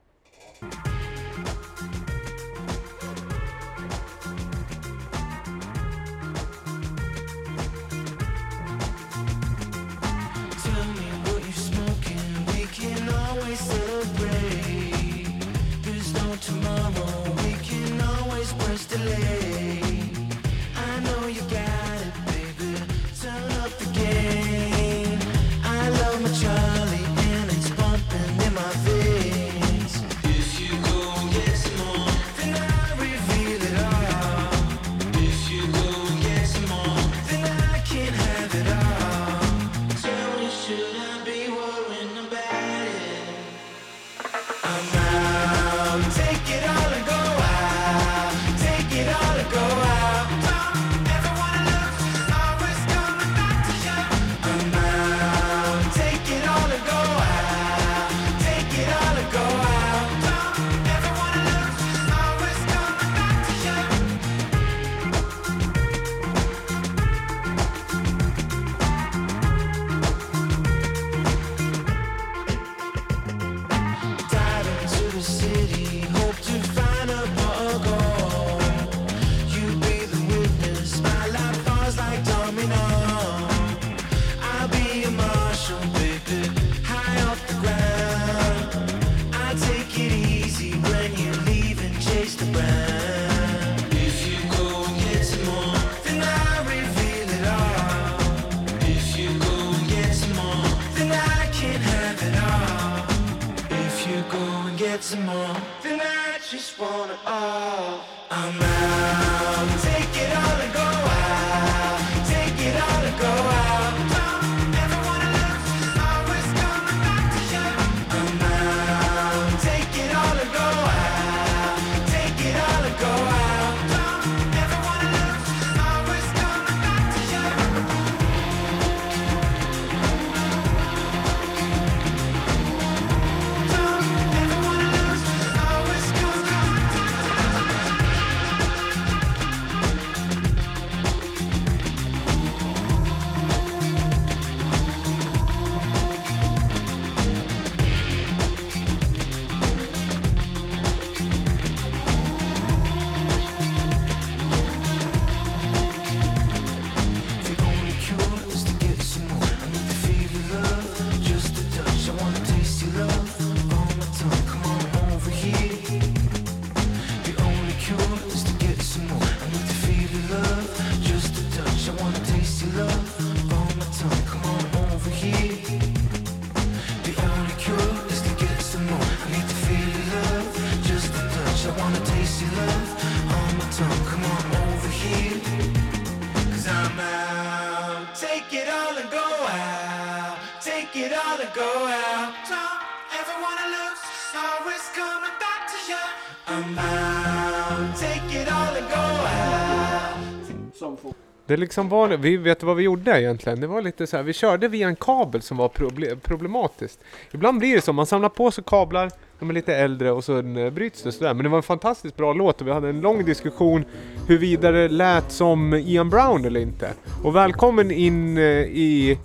Det liksom var, vi vet vad vi gjorde egentligen. Det var lite så här, vi körde via en kabel som var proble- problematiskt. Ibland blir det så, man samlar på sig kablar, de är lite äldre och så eh, bryts det sådär. Men det var en fantastiskt bra låt och vi hade en lång diskussion huruvida det lät som Ian Brown eller inte. Och välkommen in eh, i,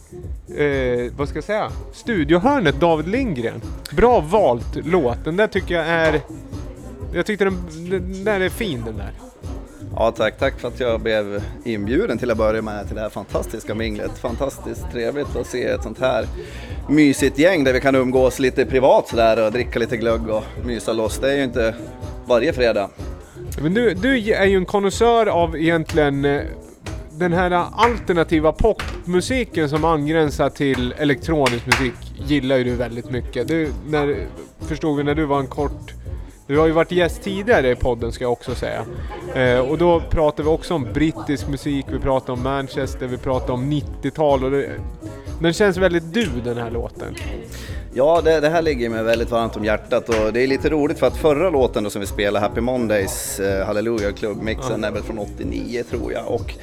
eh, vad ska jag säga, studiohörnet David Lindgren. Bra valt låt, den där tycker jag är, jag tyckte den, den där är fin den där. Ja tack, tack för att jag blev inbjuden till att börja med till det här fantastiska minglet. Fantastiskt trevligt att se ett sånt här mysigt gäng där vi kan umgås lite privat sådär och dricka lite glögg och mysa loss. Det är ju inte varje fredag. Men du, du är ju en konnässör av egentligen eh, den här alternativa popmusiken som angränsar till elektronisk musik gillar ju du väldigt mycket. Du, när, förstod vi när du var en kort... Du har ju varit gäst tidigare i podden ska jag också säga. Eh, och då pratade vi också om brittisk musik, vi pratade om Manchester, vi pratade om 90-tal och det, den känns väldigt du den här låten. Ja, det, det här ligger mig väldigt varmt om hjärtat och det är lite roligt för att förra låten då som vi spelade, Happy Mondays, eh, Hallelujah klubbmixen, är väl från 89 tror jag. Och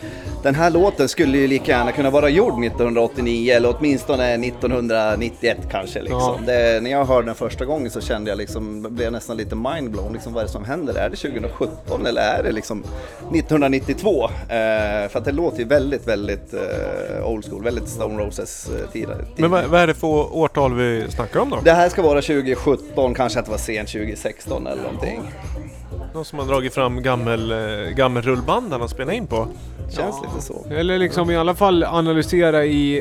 den här låten skulle ju lika gärna kunna vara gjord 1989 eller åtminstone 1991 kanske. Liksom. Ja. Det, när jag hörde den första gången så kände jag liksom, blev nästan lite mindblown. Liksom, vad är det som händer? Är det 2017 eller är det liksom 1992? Eh, för att det låter ju väldigt, väldigt eh, old school, väldigt Stone Roses eh. Men vad, vad är det för årtal vi snackar om då? Det här ska vara 2017, kanske att det var sent 2016 eller någonting. Någon som har dragit fram gammel, eh, gammel rullband han har spelat in på? Känns lite så. Eller liksom i alla fall analysera i,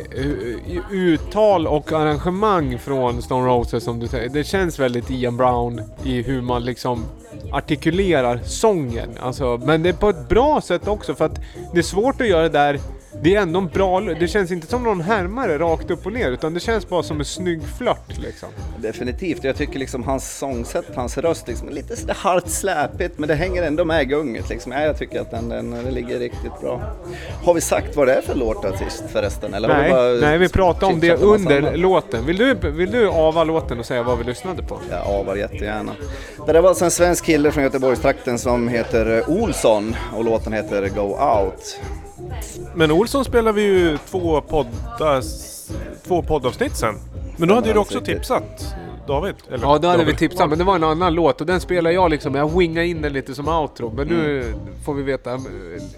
i uttal och arrangemang från Stone Roses som du säger. Det känns väldigt Ian Brown i hur man liksom artikulerar sången. Alltså, men det är på ett bra sätt också för att det är svårt att göra det där det är ändå en bra Det känns inte som någon härmare rakt upp och ner utan det känns bara som en snygg flört liksom. Definitivt, jag tycker liksom hans sångsätt, hans röst liksom är lite sådär halvt släpigt men det hänger ändå med gunget liksom. Ja, jag tycker att den, den, den ligger riktigt bra. Har vi sagt vad det är för låtartist förresten? Eller Nej, vi nej, vi pratade om det under låten. Vill du, vill du ava låten och säga vad vi lyssnade på? Jag avar jättegärna. Det där var alltså en svensk kille från Göteborgstrakten som heter Olsson och låten heter Go Out. Men Olsson spelar vi ju två, poddar, två poddavsnitt sen. Men då hade ju du också tipsat David? Eller? Ja, då hade vi David. tipsat, men det var en annan låt och den spelar jag liksom, jag wingade in den lite som outro. Men nu Mm. får vi veta,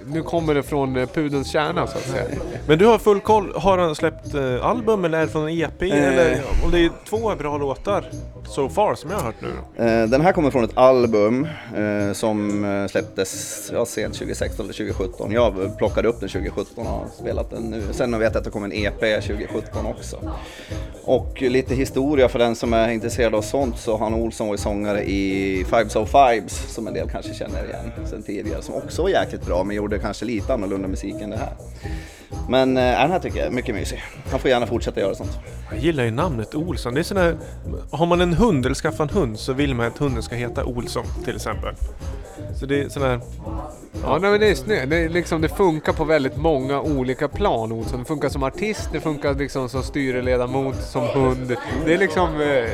nu kommer det från eh, pudelns kärna så att säga. Men du har full koll. Har han släppt eh, album eller är det från en EP? Eh. Eller om det är två bra låtar so far som jag har hört nu? Eh, Den här kommer från ett album eh, som släpptes ja, sent 2016 eller 2017. Jag plockade upp den 2017 och har spelat den nu. Sen vet jag att det kom en EP 2017 också. Och lite historia för den som är intresserad av sånt så han Olsson var ju sångare i Fives of Fives som en del kanske känner igen sen tidigare som också var jäkligt bra men gjorde kanske lite annorlunda musik än det här. Men eh, den här tycker jag är mycket mysig. Han får gärna fortsätta göra sånt. Jag gillar ju namnet Olsson. Det är sån här, har man en hund eller skaffar en hund så vill man att hunden ska heta Olsson till exempel. Så det är sån här... Ja, nej, men det är snyggt. Det, är liksom, det funkar på väldigt många olika plan, Olsson. Det funkar som artist, det funkar liksom som styrelledamot, som hund. Det är liksom eh,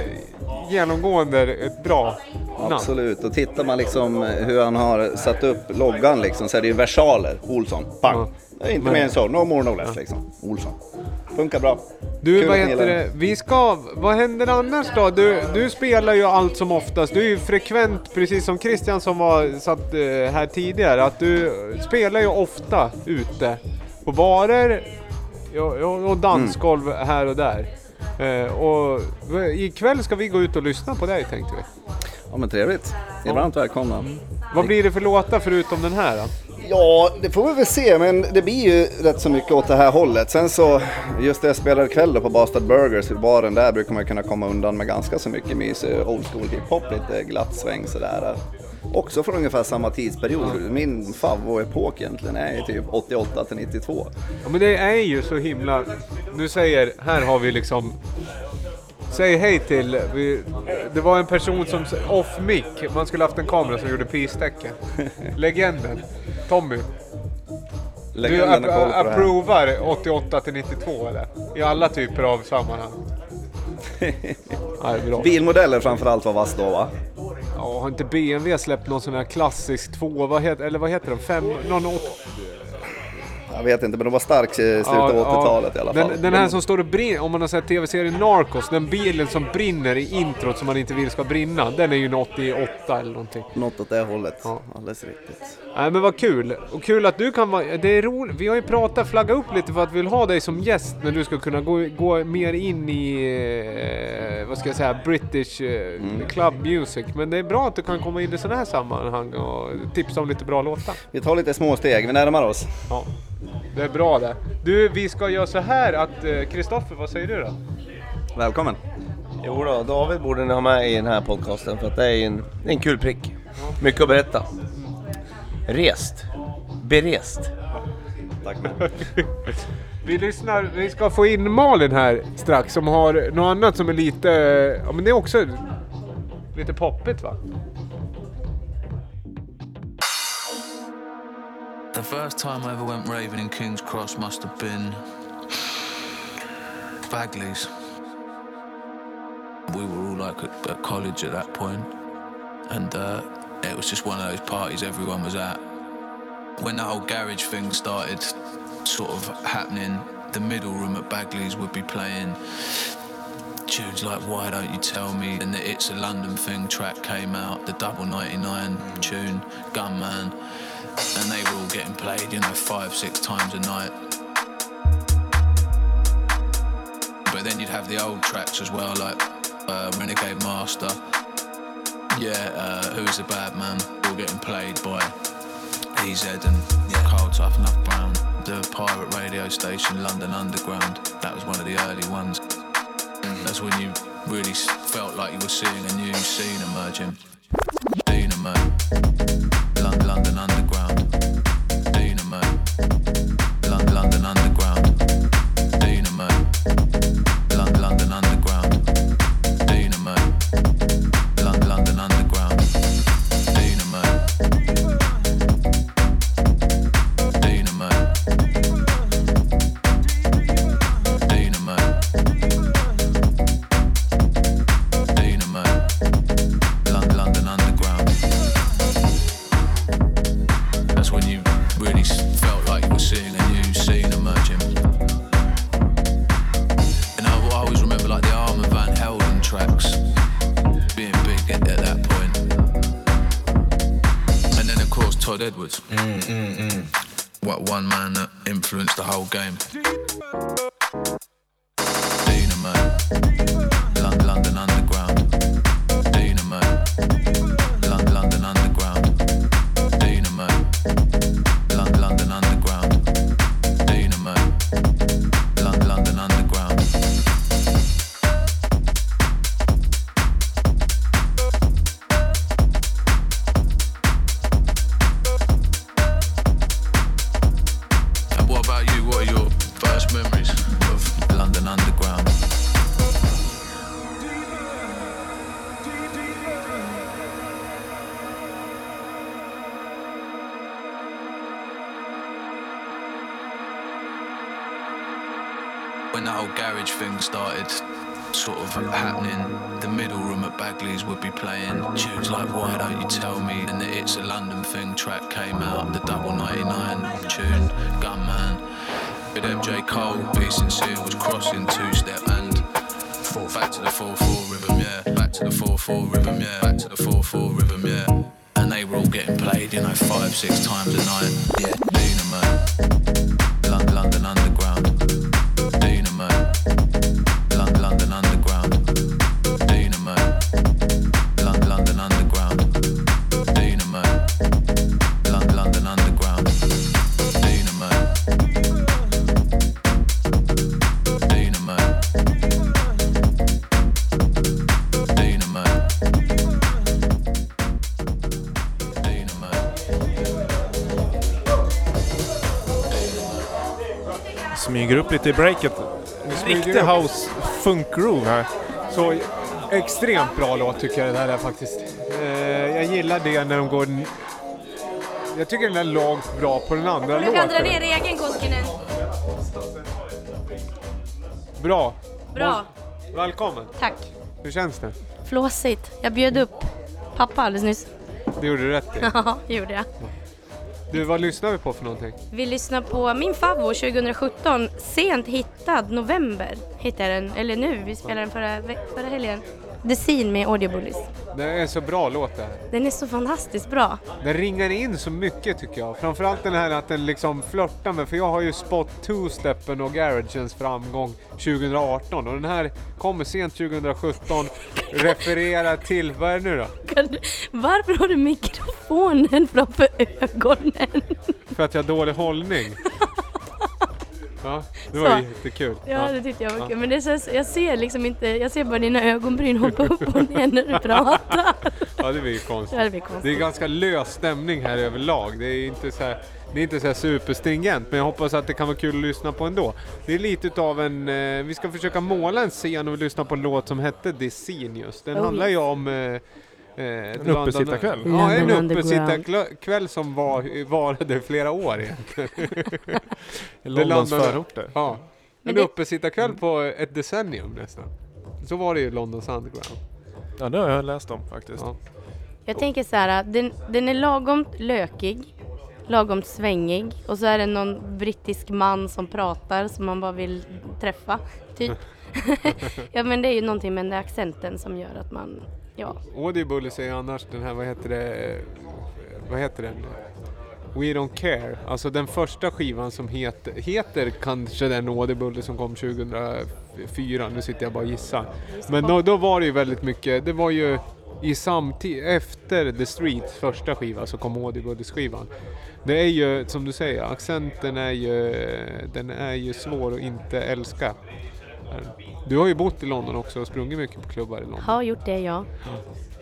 genomgående ett bra namn. Absolut, och tittar man liksom hur han har satt upp loggan liksom så är det ju versaler, Olsson, pang. Det är inte mer än så, no more no less liksom. Olsson. Funkar bra. Du, Kul vad att ni heter gillar det? Vi ska... Vad händer annars då? Du, du spelar ju allt som oftast. Du är ju frekvent, precis som Christian som var satt eh, här tidigare, att du spelar ju ofta ute på barer och dansgolv Mm. här och där. Eh, och ikväll ska vi gå ut och lyssna på dig tänkte vi. Ja men trevligt. Ni är varmt välkomna. Vad blir det för låtar förutom den här då? Ja, det får vi väl se, men det blir ju rätt så mycket åt det här hållet. Sen så, just det jag spelade ikväll då på Bastard Burgers, i baren där brukar man kunna komma undan med ganska så mycket mysig old school hiphop, lite glatt sväng sådär. Också från ungefär samma tidsperiod. Min favvoepok egentligen är ju typ 88 till 92. Ja men det är ju så himla... Du säger, här har vi liksom... Säg hej till... Vi, det var en person som... Off mic. Man skulle haft en kamera som gjorde peace-tecken. Legenden. Tommy. Du ap- approvar 88 till 92 eller? I alla typer av sammanhang. Ja. Bilmodeller framförallt var vass då va? Ja, har inte BMW släppt någon sån här klassisk två, vad heter, eller vad heter de? Fem, någon åt, Jag vet inte men de var stark i slutet av 80-talet i alla fall. Den, den här som står och brinner, om man har sett tv-serien Narcos, den bilen som brinner i introt som man inte vill ska brinna, den är ju en 88 eller någonting. Något åt det hållet, alldeles riktigt. Nej men vad kul! Och kul att du kan vara... Det är roligt. Vi har ju pratat, flagga upp lite för att vi vill ha dig som gäst när du ska kunna gå, gå mer in i... Eh, vad ska jag säga? British eh, club music. Men det är bra att du kan komma in i sådana här sammanhang och tipsa om lite bra låtar. Vi tar lite små steg, vi närmar oss. Ja, det är bra det. Du, vi ska göra så här att... eh, Kristoffer, vad säger du då? Välkommen! Jo då, David borde ni ha med i den här podcasten för att det är en, det är en kul prick. Mycket att berätta. Rest. Berest. Tack. Vi lyssnar, vi ska få in Malin här strax som har något annat som är lite... Ja men det är också lite poppigt va? The first time I ever went raving in King's Cross must have been Bagley's. We were all like at, at college at that point, and uh, it was just one of those parties everyone was at. When the whole garage thing started sort of happening, the middle room at Bagley's would be playing tunes like Why Don't You Tell Me, and the It's a London Thing track came out, the Double 99 tune, Gunman, and they were all getting played, you know, five, six times a night. But then you'd have the old tracks as well, like uh, Renegade Master, yeah, uh, Who's the Bad Man, all getting played by EZ and Carl Tough Enough Brown. The pirate radio station, London Underground, that was one of the early ones. That's when you really felt like you were seeing a new scene emerging. Lon- London Underground, upp lite i breaket. Riktig house funk-groove här. Så extremt bra låt tycker jag det här är faktiskt. Eh, jag gillar det när de går... Jag tycker den är lågt bra på den andra Du kan dra låten. ner egen Koskinen. Bra. Bra. Välkommen! Tack. Hur känns det? Flåsigt. Jag bjöd upp pappa alldeles nyss. Det gjorde du rätt i. Ja, det gjorde jag. Du, vad lyssnar vi på för någonting? Vi lyssnar på min favvo 2017, Sent hittad, November heter den, eller nu, vi spelade den förra, förra helgen. The Scene med Audio Bullies. Det är så bra låt det här. Den är så fantastiskt bra. Den ringar in så mycket tycker jag. Framförallt den här att den liksom flörtar med, för jag har ju spot two-steppen och garagens framgång 2018 och den här kommer sent 2017, refererar till, vad är det nu då? Du, varför har du mikrofonen framför ögonen? För att jag har dålig hållning. Ja, det var Så. jättekul. Ja, det tyckte jag var kul. Men det så, jag ser liksom inte, jag ser bara dina ögonbryn hoppa upp och ner när du pratar. Ja, det blir ju konstigt. Ja, det blir konstigt. Det är ganska lös stämning här överlag. Det är inte så här, det är inte så här superstringent, men jag hoppas att det kan vara kul att lyssna på ändå. Det är lite utav en, eh, vi ska försöka måla en scen och lyssna på en låt som hette Decenius. Den Oh, handlar ju om eh, eh, En uppesittarkväll. Ja, en uppesittarkväll som var, varade flera år egentligen. I Londons förorter. Ja. Men En det- uppesittarkväll på ett decennium nästan. Så var det ju Londons underground. Ja, det har jag läst om faktiskt. Jag tänker så här, den, den är lagom lökig, lagom svängig och så är det någon brittisk man som pratar som man bara vill träffa, typ. ja men det är ju någonting med den där accenten som gör att man, ja. Audible säger annars den här, vad heter det, vad heter den? We Don't Care, alltså den första skivan som heter, heter kanske den Audible som kom 2004, nu sitter jag bara och gissar. Men då, då var det ju väldigt mycket, det var ju i samtid, efter The Streets första skiva så kom Audibles skivan. Det är ju, som du säger, accenten är ju, den är ju svår att inte älska. Du har ju bott i London också och sprungit mycket på klubbar i London. Har gjort det ja.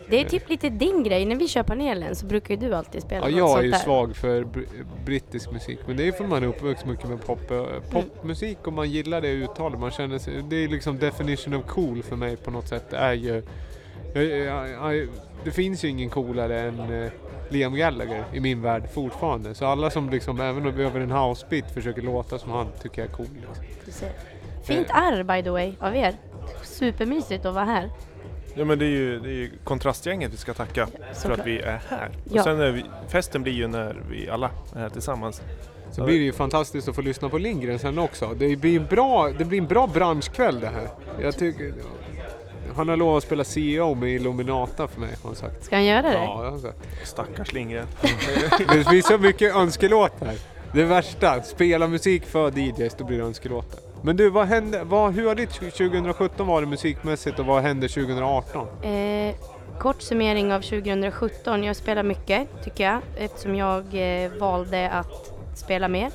Det är typ lite din grej, när vi kör panelen så brukar ju du alltid spela Ja, något jag är sånt ju där. svag för br- brittisk musik, men det är för att man är uppvuxen mycket med pop, eh, popmusik och man gillar det uttalet. Man känner sig, det är liksom definition of cool för mig på något sätt. Det är ju, jag- jag- jag- det finns ju ingen coolare än eh, Liam Gallagher i min värld fortfarande. Så alla som liksom, även om vi över en housebeat försöker låta som han, tycker jag är cool. Liksom. Du ser. Fint arr by the way av er. Supermysigt att vara här. Ja men det är ju, det är ju kontrastgänget vi ska tacka för såklart. att vi är här. Ja. Och sen är vi, festen blir ju när vi alla är här tillsammans. Så blir det ju fantastiskt att få lyssna på Lindgren sen också. Det blir en bra, det blir en bra branschkväll det här. Jag tycker, han har lovat att spela CEO med Illuminata för mig, har han sagt. Ska han göra det? Ja, det har han sagt. Stackars Lindgren. Det finns så mycket önskelåtar. Det värsta, spela musik för DJs, då blir det önskelåtar. Men du, vad hände, vad, hur har ditt 2017 varit musikmässigt och vad hände 2018? Eh, kort summering av 2017. Jag spelar mycket tycker jag eftersom jag eh, valde att spela mer.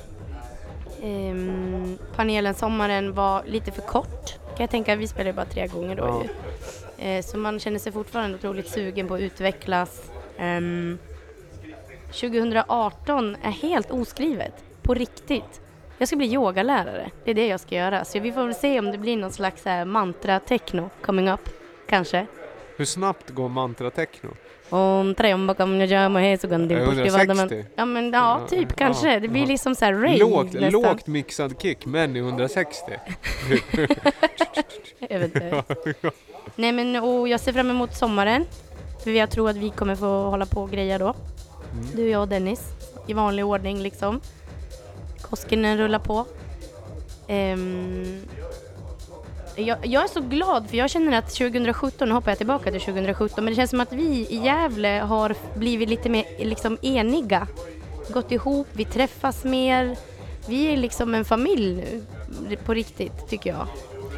Ehm, panelen Sommaren var lite för kort kan jag tänka. Vi spelade bara tre gånger då Ja. ju. Eh, så man känner sig fortfarande otroligt sugen på att utvecklas. Ehm, 2018 är helt oskrivet. På riktigt. Jag ska bli yogalärare. Det är det jag ska göra. Så vi får väl se om det blir någon slags här mantra-techno coming up. Kanske. Hur snabbt går mantra techno? Om Najama Hesugandi Eh, 160? Ja men ja, typ kanske. Det blir liksom så här rave Lågt, nästan. lågt mixad kick, men i 160. Eventuellt. Nej men och jag ser fram emot sommaren. För jag tror att vi kommer få hålla på och greja då. Mm. Du, jag och Dennis. I vanlig ordning liksom. Koskinen rullar på. Ehm, jag, jag är så glad för jag känner att 2017, nu hoppar jag tillbaka till 2017, men det känns som att vi i Gävle har blivit lite mer liksom eniga. Gått ihop, vi träffas mer. Vi är liksom en familj nu, på riktigt tycker jag.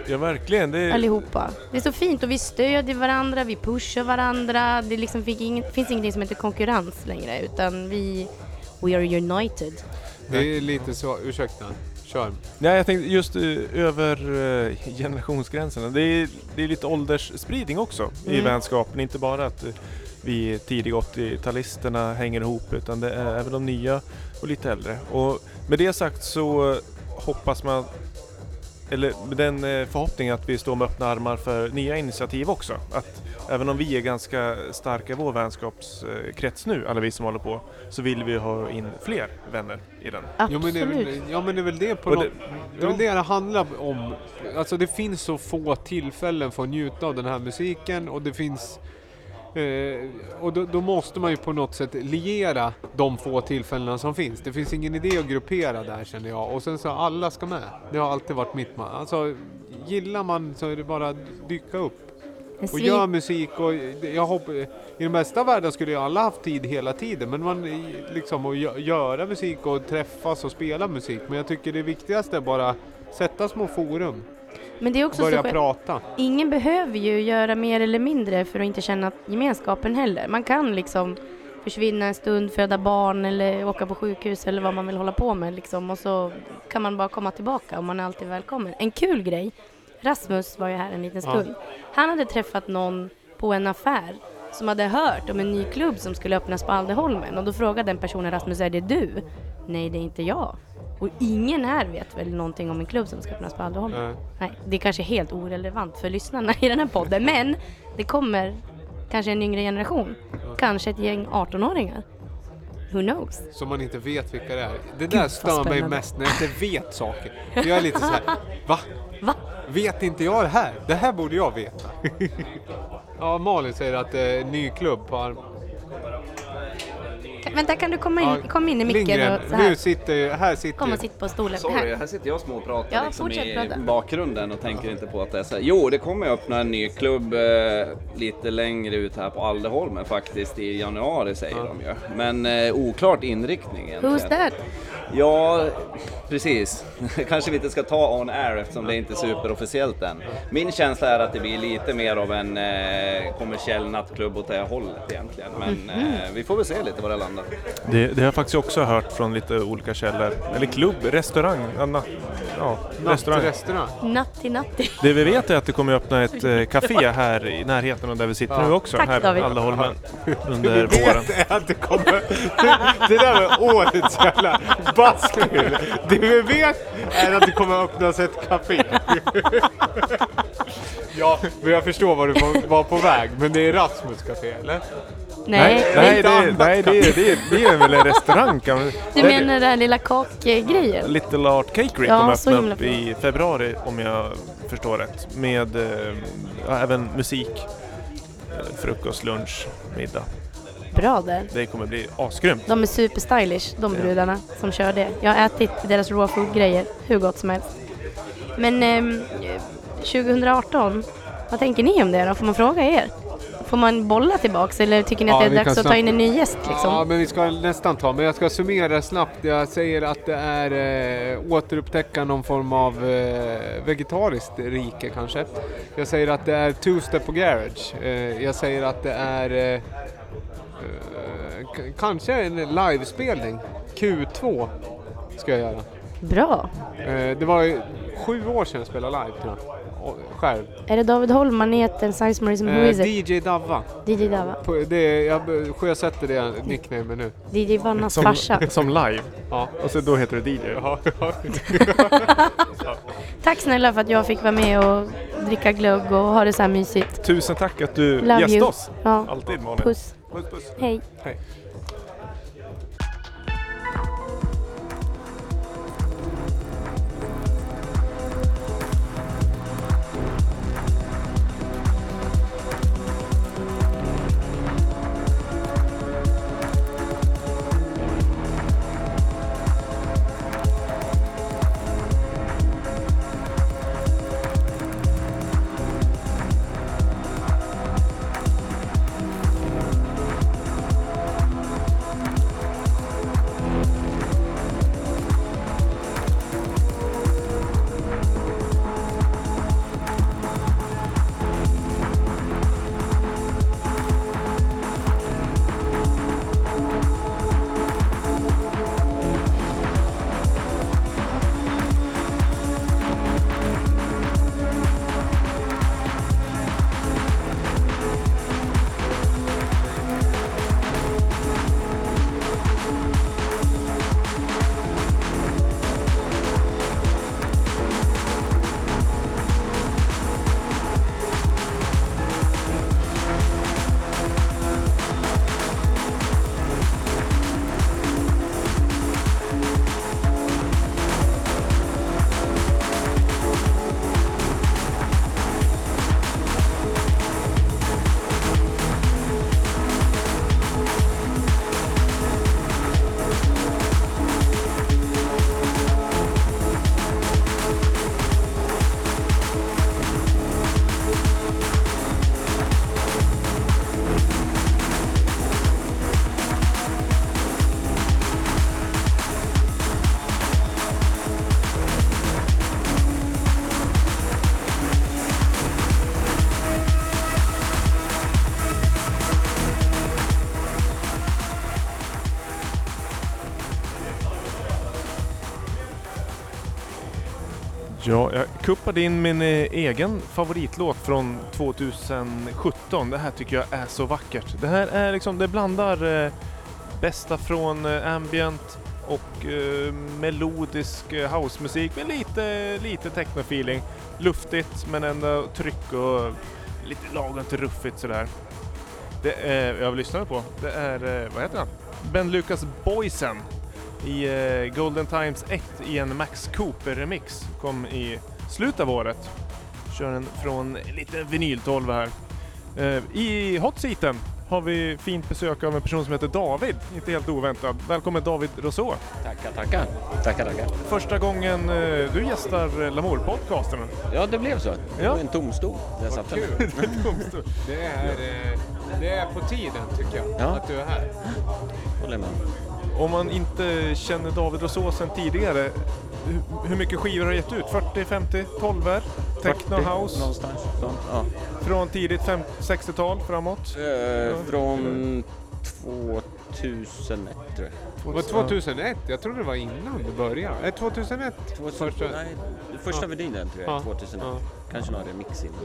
Ja verkligen. Det är, Allihopa. Det är så fint och vi stödjer varandra, vi pushar varandra. Det liksom finns ingenting som heter konkurrens längre utan vi, we are united. Det är lite så, ursäkta, kör. Nej, jag tänkte just eh, över uh, generationsgränserna. Det är, det är lite åldersspridning också i Mm. vänskapen. Inte bara att eh, vi tidiga 80-talisterna hänger ihop utan det är även de nya och lite äldre. Och med det sagt så hoppas man eller den eh, förhoppningen att vi står med öppna armar för nya initiativ också. Att även om vi är ganska starka i vår vänskapskrets nu, alla vi som håller på, så vill vi ha in fler vänner i den. Men det är väl, ja men det är väl det på Och något, det- det, är väl det det handlar om. Alltså det finns så få tillfällen för att njuta av den här musiken och det finns eh, och då, då måste man ju på något sätt liera de få tillfällena som finns. Det finns ingen idé att gruppera där känner jag. Och sen så alla ska med. Det har alltid varit mitt man. Alltså gillar man så är det bara att dyka upp. Och gör musik och jag hoppas, i den mesta världen skulle ju alla haft tid hela tiden men man liksom att gö- göra musik och träffas och spela musik. Men jag tycker det viktigaste är bara sätta små forum. Men det är också Börja så prata. Ingen behöver ju göra mer eller mindre för att inte känna gemenskapen heller. Man kan liksom försvinna en stund, föda barn eller åka på sjukhus eller vad man vill hålla på med liksom. Och så kan man bara komma tillbaka och man är alltid välkommen. En kul grej, Rasmus var ju här en liten Ja. stund. Han hade träffat någon på en affär som hade hört om en ny klubb som skulle öppnas på Alderholmen och då frågade den personen Rasmus, är det du? Nej, det är inte jag. Och ingen här vet väl någonting om en klubb som ska öppnas på Alderholmen? Nej. Nej, det är kanske helt orelevant för lyssnarna i den här podden, men det kommer kanske en yngre generation. Kanske ett gäng 18-åringar. Who knows? Som man inte vet vilka det är. Det Gud, där stör mig mest när jag inte vet saker. Jag är lite så här, va? Va? Vet inte jag det här? Det här borde jag veta. ja, Malin säger att det är en ny klubb på Arm... Kan, vänta, kan du komma in, Ja, kom in i micken Lindgren, och så här? nu sitter här sitter Kom och sitt på stolen. Sorry, Här. sitter jag och småpratar Ja, liksom i prata. bakgrunden och tänker inte på att det är så här. Jo, det kommer öppna en ny klubb eh, lite längre ut här på Alderholmen faktiskt i januari säger de ju. Men eh, oklart inriktning egentligen. Who's that? Ja, precis. Kanske vi inte ska ta on air eftersom det är inte är superofficiellt än. Min känsla är att det blir lite mer av en eh, kommersiell nattklubb åt det hållet egentligen. Men Mhm. eh, vi får väl se lite var det landar. Det, det har jag faktiskt också hört från lite olika källor. Eller klubb, restaurang, ja, na, ja, restaurang. restaurang. Natti natti. Det vi vet är att det kommer öppna ett eh, café här i närheten av där vi sitter Ja. nu också. Tack, här David. på Allaholmen Det under våren. vet är att det kommer... Det där var årets jävla baskul. Det vi vet är att det kommer öppnas ett café. Ja, men jag förstår var du var- var på väg. Men det är Rasmus café, eller? Nej, nej, det, annat nej det, café. det, det är väl en restaurang kan man Du Nej, menar den här lilla kakgrejen? Little Art Cakery Ja, kommer öppna upp i februari om jag förstår rätt. Med eh, ja, även musik, eh, frukost, lunch, middag. Bra där. Det kommer bli asgrymt. De är superstylish, de Ja. brudarna som kör det. Jag har ätit deras raw food-grejer hur gott som helst. Men ehm, 2018, vad tänker ni om det då? Får man fråga er? Får man bolla tillbaks eller tycker ni att Ja, det är dags att ta snabbt- in en ny gäst liksom? Ja, men vi ska nästan ta. Men jag ska summera snabbt. Jag säger att det är eh, återupptäcka någon form av eh, vegetariskt rike kanske. Jag säger att det är two-step på garage. Eh, jag säger att det är eh, eh, kanske en livespelning. Q2 ska jag göra. Bra. Eh, det var ju sju år sedan jag spelade live tror jag. Själv. Är det David Holm, maneten, Size Marism, who Eh, is it? DJ Davva. DJ Dava. På, det, jag sjösätter det nicknamen nu. DJ Vannas Som, farsa. som live. Ja. Och så då heter det DJ. Ja, Tack snälla för att jag fick vara med och dricka glögg och ha det så här mysigt. Tusen tack att du Love gästade oss. Ja. Alltid Malin. Puss. puss, puss. Hej. Hej. Ja, jag kuppade in min eh, egen favoritlåt från 2017. Det här tycker jag är så vackert. Det här är liksom, det blandar eh, bästa från eh, ambient och eh, melodisk eh, housemusik med lite, lite techno-feeling. Luftigt men ändå tryck och lite lagom till ruffigt sådär. Det eh, jag lyssnade på, det är, eh, vad heter han? Ben Lucas Boysen i eh, Golden Times 1 i en Max Cooper-remix. Kom i slutet av året. Kör den från lite vinyl 12 här. Eh, I hot seaten har vi fint besök av en person som heter David, inte helt oväntat. Välkommen David Rousseau. Tackar, tackar. Tackar, tackar. Första gången eh, du gästar Lamour-podcasten. Ja, det blev så. Det Ja. var en tom stol där jag satte mig. Det är, eh, det är på tiden tycker jag, Ja. att du är här. Håller med. Om man inte känner David Rousseau sedan tidigare, hur, mycket skivor har du gett ut? 40, 50, 12 Techno 40 house? Någonstans. Så, ja. Från tidigt fem- 60-tal framåt? Eh, från 2001 tror jag. Var 2001? Jag trodde det var innan du började. Är 2001? 2000, nej, första Ja. vinylen tror jag Ja. är 2001. Ja. Kanske någon remix innan.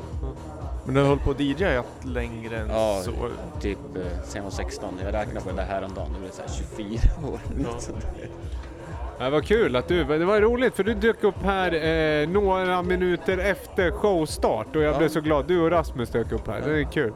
Men du har hållit på att DJat längre än Ja, så? typ eh, sen jag var 16. Jag räknade på det där häromdagen. Det blev så här 24 år. Ja. Det var kul att du, det var roligt för du dök upp här eh, några minuter efter showstart och jag Ja. blev så glad. Du och Rasmus dök upp här, det är kul.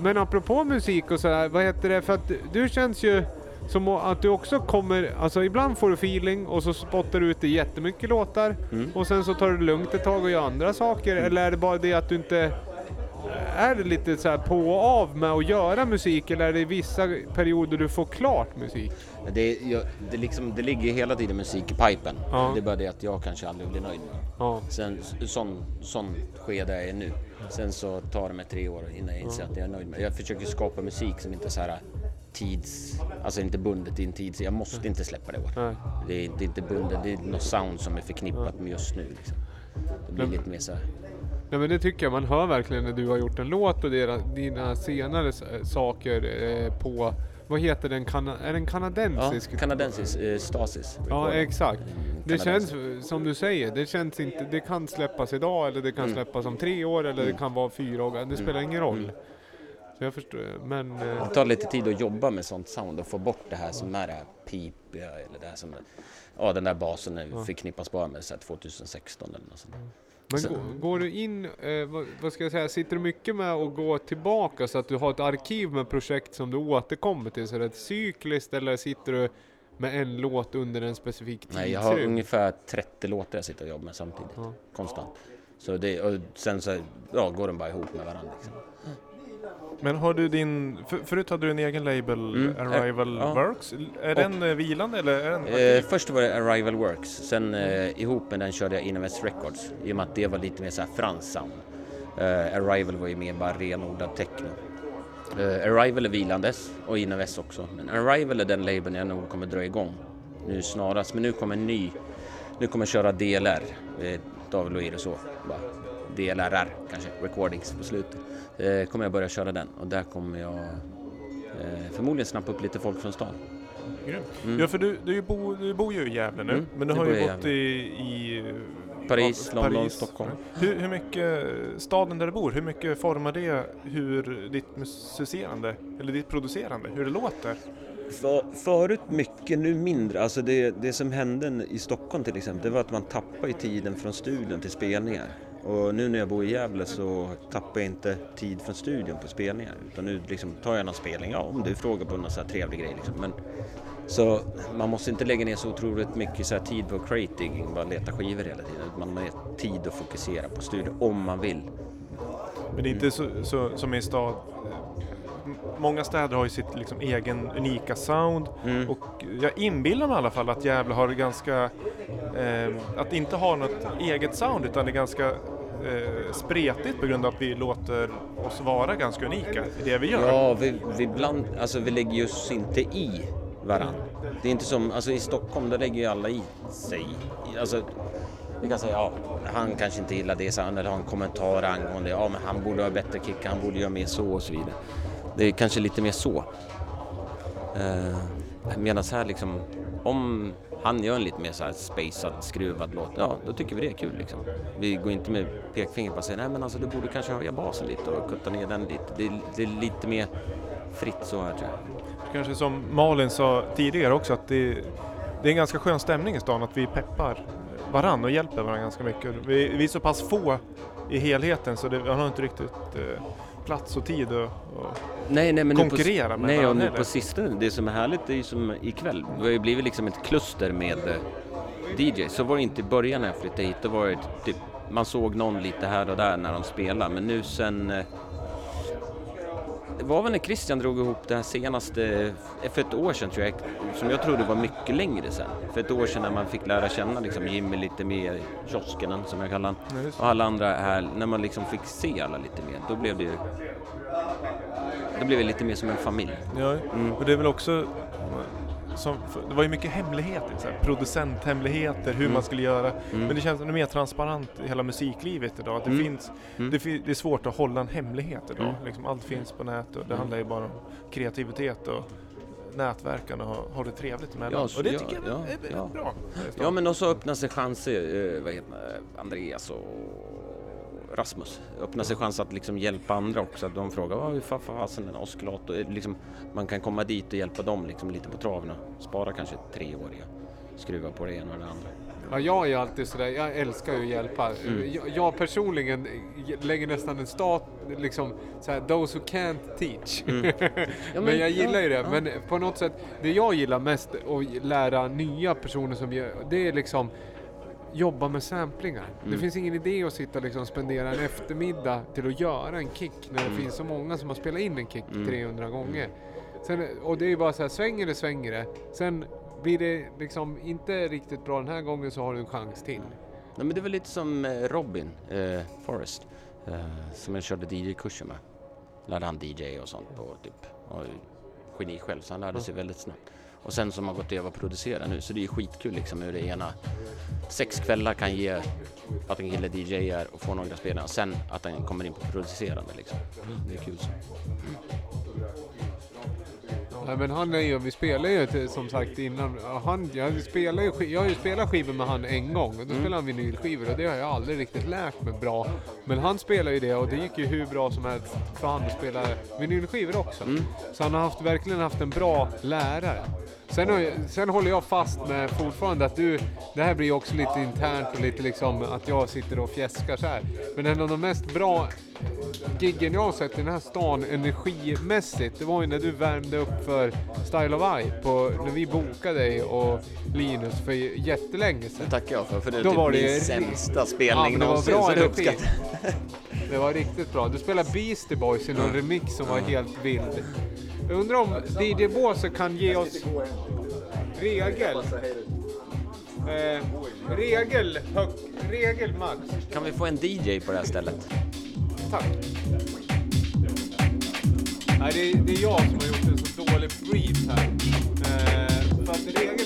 Men apropå musik och sådär, vad heter det? För att du känns ju som att du också kommer, alltså ibland får du feeling och så spottar du ut det jättemycket låtar Mm. och sen så tar du det lugnt ett tag och gör andra saker. Eller är det bara det att du inte är det lite så här på och av med att göra musik eller är det vissa perioder du får klart musik? Det, jag, det, liksom, det ligger hela tiden musik i pipen. Ja. Det är bara det att jag kanske aldrig blir nöjd med. Ja. Sen, sån, sån skede jag är nu. Sen så tar det mig tre år innan jag inser att jag är nöjd med. Jag försöker skapa musik som inte är så här tids... Alltså inte bundet i en tid. Så jag måste inte släppa det i år. Det är, det är inte bundet, det är något sound som är förknippat med just nu. Liksom. Det blir lite mer så här. Nej men det tycker jag man hör verkligen när du har gjort en låt och dina, dina senare saker eh, på, vad heter den, kana, är den kanadensisk? Ja, kanadensisk eh, Stasis. Ja exakt. Det kanadensisk. känns som du säger, det känns inte, det kan släppas idag eller det kan Mm. släppas om tre år eller det Mm. kan vara fyra år, det spelar ingen roll. Mm. Så jag förstår, men... eh, Det tar lite tid att jobba med sånt sound och få bort det här som är det här pipiga eller det här som... Ja, den där basen Ja. förknippas bara med så här 2016 eller något sånt. Men går, går du in, eh, vad, vad ska jag säga, sitter du mycket med att gå tillbaka så att du har ett arkiv med projekt som du återkommer till? Så är det cykliskt eller sitter du med en låt under en specifik tidsrymd? Nej, jag har ungefär 30 låtar jag sitter och jobbar med samtidigt. Ja. Konstant. Så det, och sen så ja, går de bara ihop med varandra. Liksom. Men har du din, för, förut hade du en egen label, Mm, Arrival ja. Works. Är Och- den eh, vilande eller är den Eh, först var det Arrival Works, sen eh, ihop med den körde jag Innovest Records i och med att det var lite mer så här franskt sound. Eh, Arrival var ju mer bara renodlad techno. Eh, Arrival är vilandes och Innovest också. Men Arrival är den labeln jag nog kommer dra igång nu snarast. Men nu kommer en ny, nu kommer jag köra DLR, eh, David Louis och så. Bara DLRR kanske, recordings på slutet. Eh, kommer jag börja köra den och där kommer jag eh, förmodligen snappa upp lite folk från stan. Mm. Ja, för du, du, bo, du bor ju i Gävle nu, Mm, men du har ju bott i, i Paris, ja, London, Stockholm. Hur, hur mycket, staden där du bor, hur mycket formar det hur ditt musicerande, eller ditt producerande, hur det låter? För, förut mycket, nu mindre. Alltså det, det som hände i Stockholm till exempel, det var att man tappade i tiden från studion till spelningar. Och nu när jag bor i Gävle så tappar jag inte tid från studion på spelningar. Utan nu liksom tar jag någon spelning, ja om du frågar på någon så här trevlig grej liksom. Men, så man måste inte lägga ner så otroligt mycket så här tid på creating, bara leta skivor hela tiden. Man har tid att fokusera på studion om man vill. Men det är inte så, så, som i stad. Många städer har ju sitt liksom, egen unika sound Mm. och jag inbillar mig i alla fall att Gävle har ganska, eh, att inte ha något eget sound utan det är ganska eh, spretigt på grund av att vi låter oss vara ganska unika i det vi gör. Ja, vi, vi, bland, alltså vi lägger ju oss inte i varann. Det är inte som, alltså i Stockholm där lägger ju alla i sig. Alltså, vi kan säga, ja, han kanske inte gillar det, så han eller har en kommentar angående, ja men han borde ha bättre kick, han borde göra mer så och så vidare. Det är kanske lite mer så. Eh, Medan här liksom, om han gör en lite mer så här spacad, skruvad låt. Ja, då tycker vi det är kul liksom. Vi går inte med pekfingret och säger nej men alltså du borde kanske höja basen lite och kutta ner den lite. Det är, det är lite mer fritt så här tror jag. Kanske som Malin sa tidigare också att det, det är en ganska skön stämning i stan att vi peppar varann och hjälper varandra ganska mycket. Vi, vi är så pass få i helheten så det, jag har inte riktigt eh, plats och tid att att Nej, nej, men nu konkurrera på, med Nej, och nu på sistone, det som är härligt är ju som ikväll. Det har ju blivit liksom ett kluster med eh, DJ. Så var det inte i början när jag flyttade hit. Då var det typ, man såg någon lite här och där när de spelade. Men nu sen... Det var väl när Christian drog ihop det här senaste, eh, för ett år sedan tror jag, som jag trodde var mycket längre sedan. För ett år sedan när man fick lära känna liksom Jimmy lite mer, kiosken som jag kallar det. och alla andra här, när man liksom fick se alla lite mer, då blev det ju då blev det lite mer som en familj. Ja, Mm. och det är väl också som, det var ju mycket hemligheter, så här, producenthemligheter, hur Mm. man skulle göra. Mm. Men det känns ännu mer transparent i hela musiklivet idag. Att det, Mm. finns, Mm. det, det är svårt att hålla en hemlighet idag. Mm. Liksom, allt finns på nätet och det Mm. handlar ju bara om kreativitet och nätverkan och ha, ha det trevligt emellan. Ja, och det ja, tycker jag ja, är, är, bra. Ja, men också öppnar sig chanser, eh, vad heter det, Andreas och Rasmus. Öppnar sig chans att liksom hjälpa andra också. Att de frågar, vad hur fan fasen en osklat? Och liksom, man kan komma dit och hjälpa dem liksom lite på traven och spara kanske tre år i att skruva på det ena och det andra. Ja, jag är alltid sådär, jag älskar ju att hjälpa. Mm. Jag, jag personligen lägger nästan en stat, liksom såhär, those who can't teach. Mm. Ja, men, men- jag gillar ju det. ja, ja. Men på något sätt, det jag gillar mest att lära nya personer som gör, det är liksom jobba med samplingar. Det Mm. finns ingen idé att sitta och liksom spendera en eftermiddag till att göra en kick när det Mm. finns så många som har spelat in en kick Mm. 300 gånger. Sen, och det är ju bara så här, svänger det svänger det. Sen blir det liksom inte riktigt bra den här gången så har du en chans till. Nej, men det var lite som eh, Robin eh, Forrest eh, som jag körde DJ-kurser med. Lärde han DJ och sånt på typ, och geni själv så han lärde sig väldigt snabbt. Och sen som har gått över och producera nu så det är ju skitkul liksom hur det ena sex kvällar kan ge att en kille DJar och får några spelare och sen att han kommer in på producerande liksom. Det är kul så. Nej men han är ju, vi spelar ju som sagt innan, han, jag, spelar ju, jag har ju spelat skivor med han en gång och då Mm. spelade han vinylskivor och det har jag aldrig riktigt lärt mig bra. Men han spelar ju det och det gick ju hur bra som helst för han att spela vinylskivor också. Mm. Så han har haft, verkligen haft en bra lärare. Sen, sen håller jag fast med fortfarande att du, det här blir ju också lite internt och lite liksom att jag sitter och fjäskar så här. Men en av de mest bra giggen jag har sett i den här stan energimässigt, det var ju när du värmde upp för Style of I på, när vi bokade dig och Linus för jättelänge sedan. Det tackar jag för, för det är Då typ var min det- sämsta spelning ja, det var någonsin, bra så det energi. uppskattar Det var riktigt bra. Du spelade Beastie Boys i någon remix som var helt vild. Jag undrar om DJ Båse kan ge oss regel. Eh, regel, hög, regel max. Kan vi få en DJ på det här stället? Tack. Nej, det är, det är jag som har gjort en så dålig brief här. Eh, för att regeln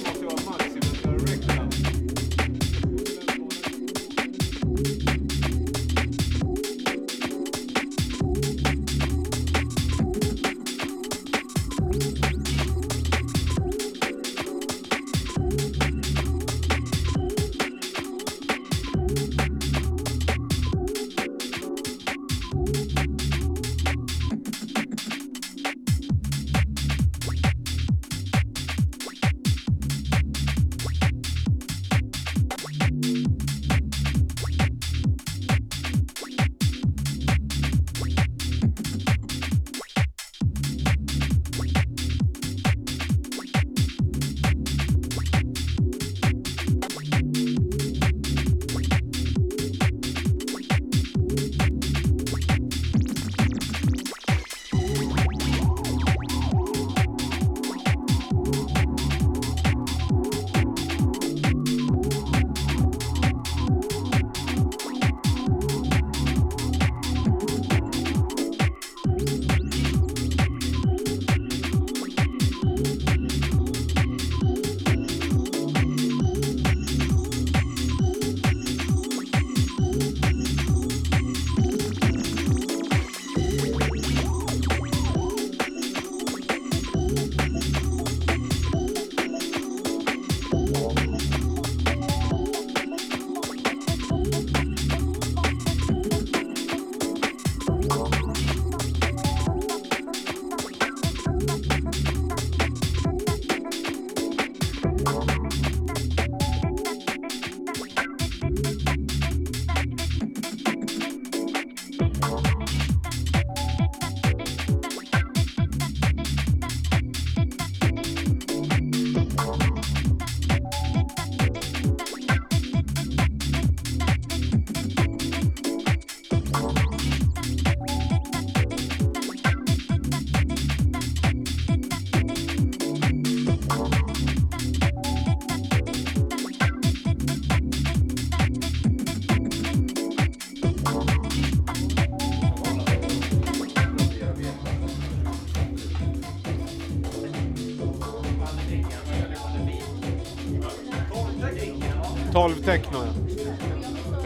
12 techno.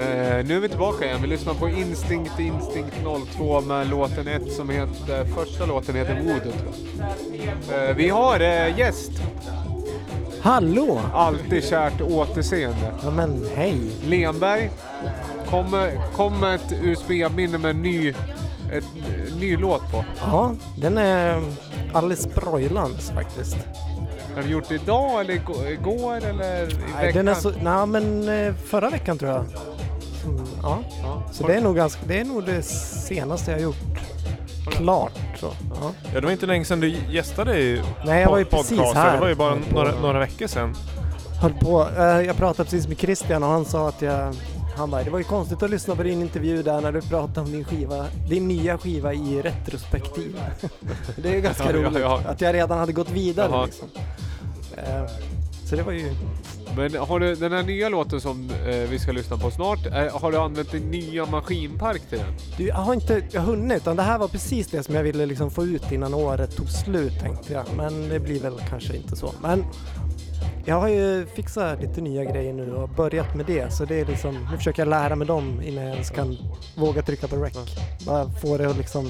Eh, nu är vi tillbaka igen. Vi lyssnar på Instinct Instinct 02 med låten 1 som heter, första låten heter Voodoo. Eh, vi har eh, gäst. Hallå! Alltid kärt återseende. Ja men hej! Lenberg kom, kom med ett USB-minne med en ny, ett, ny låt på. Ja, den är alldeles broilans faktiskt. Har du gjort det idag eller igår, eller i Nej, veckan? den är så, nej men eh, förra veckan tror jag. Som, ja. Så det är, nog ganska, det är nog det senaste jag har gjort. Klart så. Ja. Ja, det var inte länge sedan du gästade i Nej, jag var ju precis här. Det var ju bara på- några, några veckor sedan. Höll på, eh, jag pratade precis med Christian och han sa att jag han bara, det var ju konstigt att lyssna på din intervju där när du pratade om din skiva, din nya skiva i retrospektiv. det är ju ganska ja, roligt ja. att jag redan hade gått vidare liksom. Eh, Så det var ju... Men har du den här nya låten som eh, vi ska lyssna på snart, eh, har du använt din nya maskinpark till den? Du, jag har inte jag hunnit, utan det här var precis det som jag ville liksom få ut innan året tog slut tänkte jag. Men det blir väl kanske inte så. Men jag har ju fixat lite nya grejer nu och börjat med det. Så det är liksom, nu försöker jag lära mig dem innan jag ens kan våga trycka på rec. Bara få det att liksom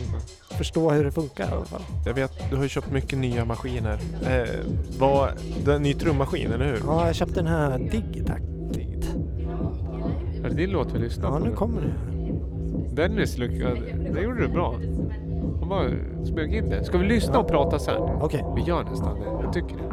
förstå hur det funkar i alla fall. Jag vet, du har ju köpt mycket nya maskiner. Eh, vad, det är en ny trummaskin, eller hur? Ja, jag köpte den här Digitac. Är det din låt vi lyssnar Ja, på? nu kommer det. Dennis lyckades, det gjorde du bra. Han bara smög in det. Ska vi lyssna och prata sen? Okej. Vi gör nästan det, jag tycker det.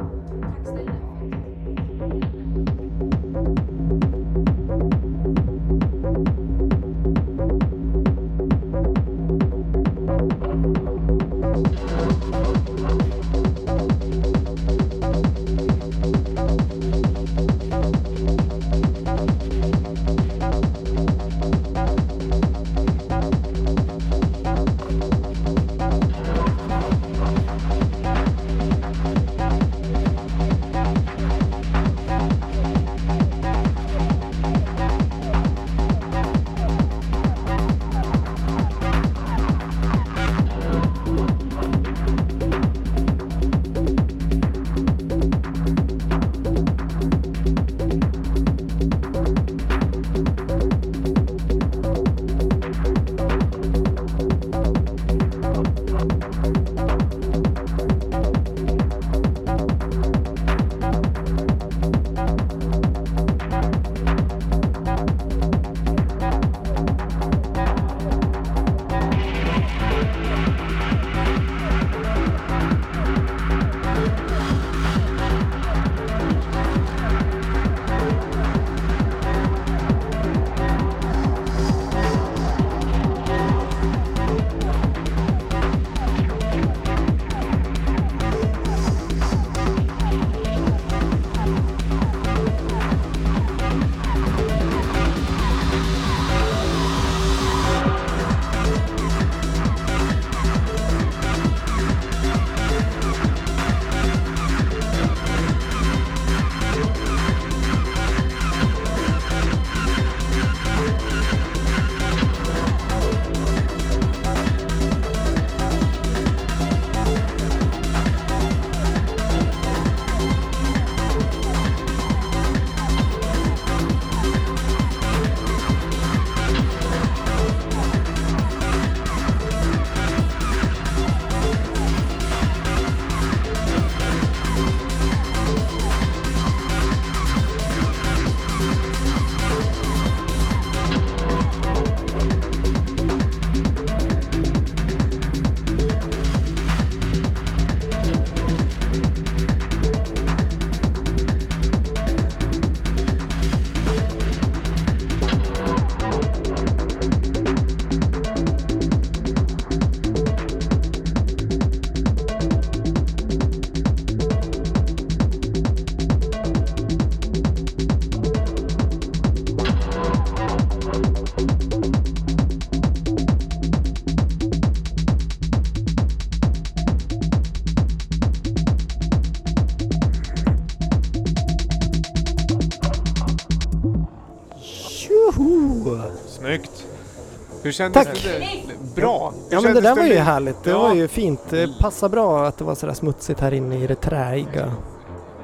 Hur kändes Tack. det? Bra! Hur Ja men det där var ju nu? härligt. Det Ja. var ju fint. Det passar bra att det var sådär smutsigt här inne i det träiga.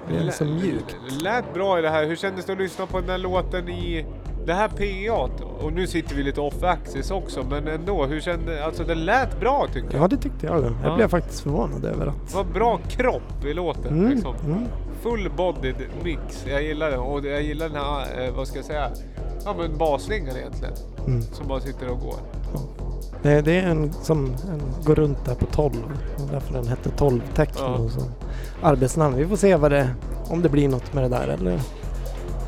Det är så mjukt. Det lät bra i det här. Hur kändes det att lyssna på den här låten i det här PA? Och nu sitter vi lite off axis också, men ändå. Hur kände, alltså det lät bra tycker jag. Ja, det tyckte jag. Jag Ja. blev faktiskt förvånad över att... Det var bra kropp i låten. Mm, Liksom. mm. Full bodied mix. Jag gillar det. Och jag gillar den här, eh, vad ska jag säga? Ja men basslingan egentligen. Mm. Som bara sitter och går. Det, det är en som en, går runt där på 12. Och därför den hette 12 Techno Ja. som arbetsnamn. Vi får se vad det, om det blir något med det där eller...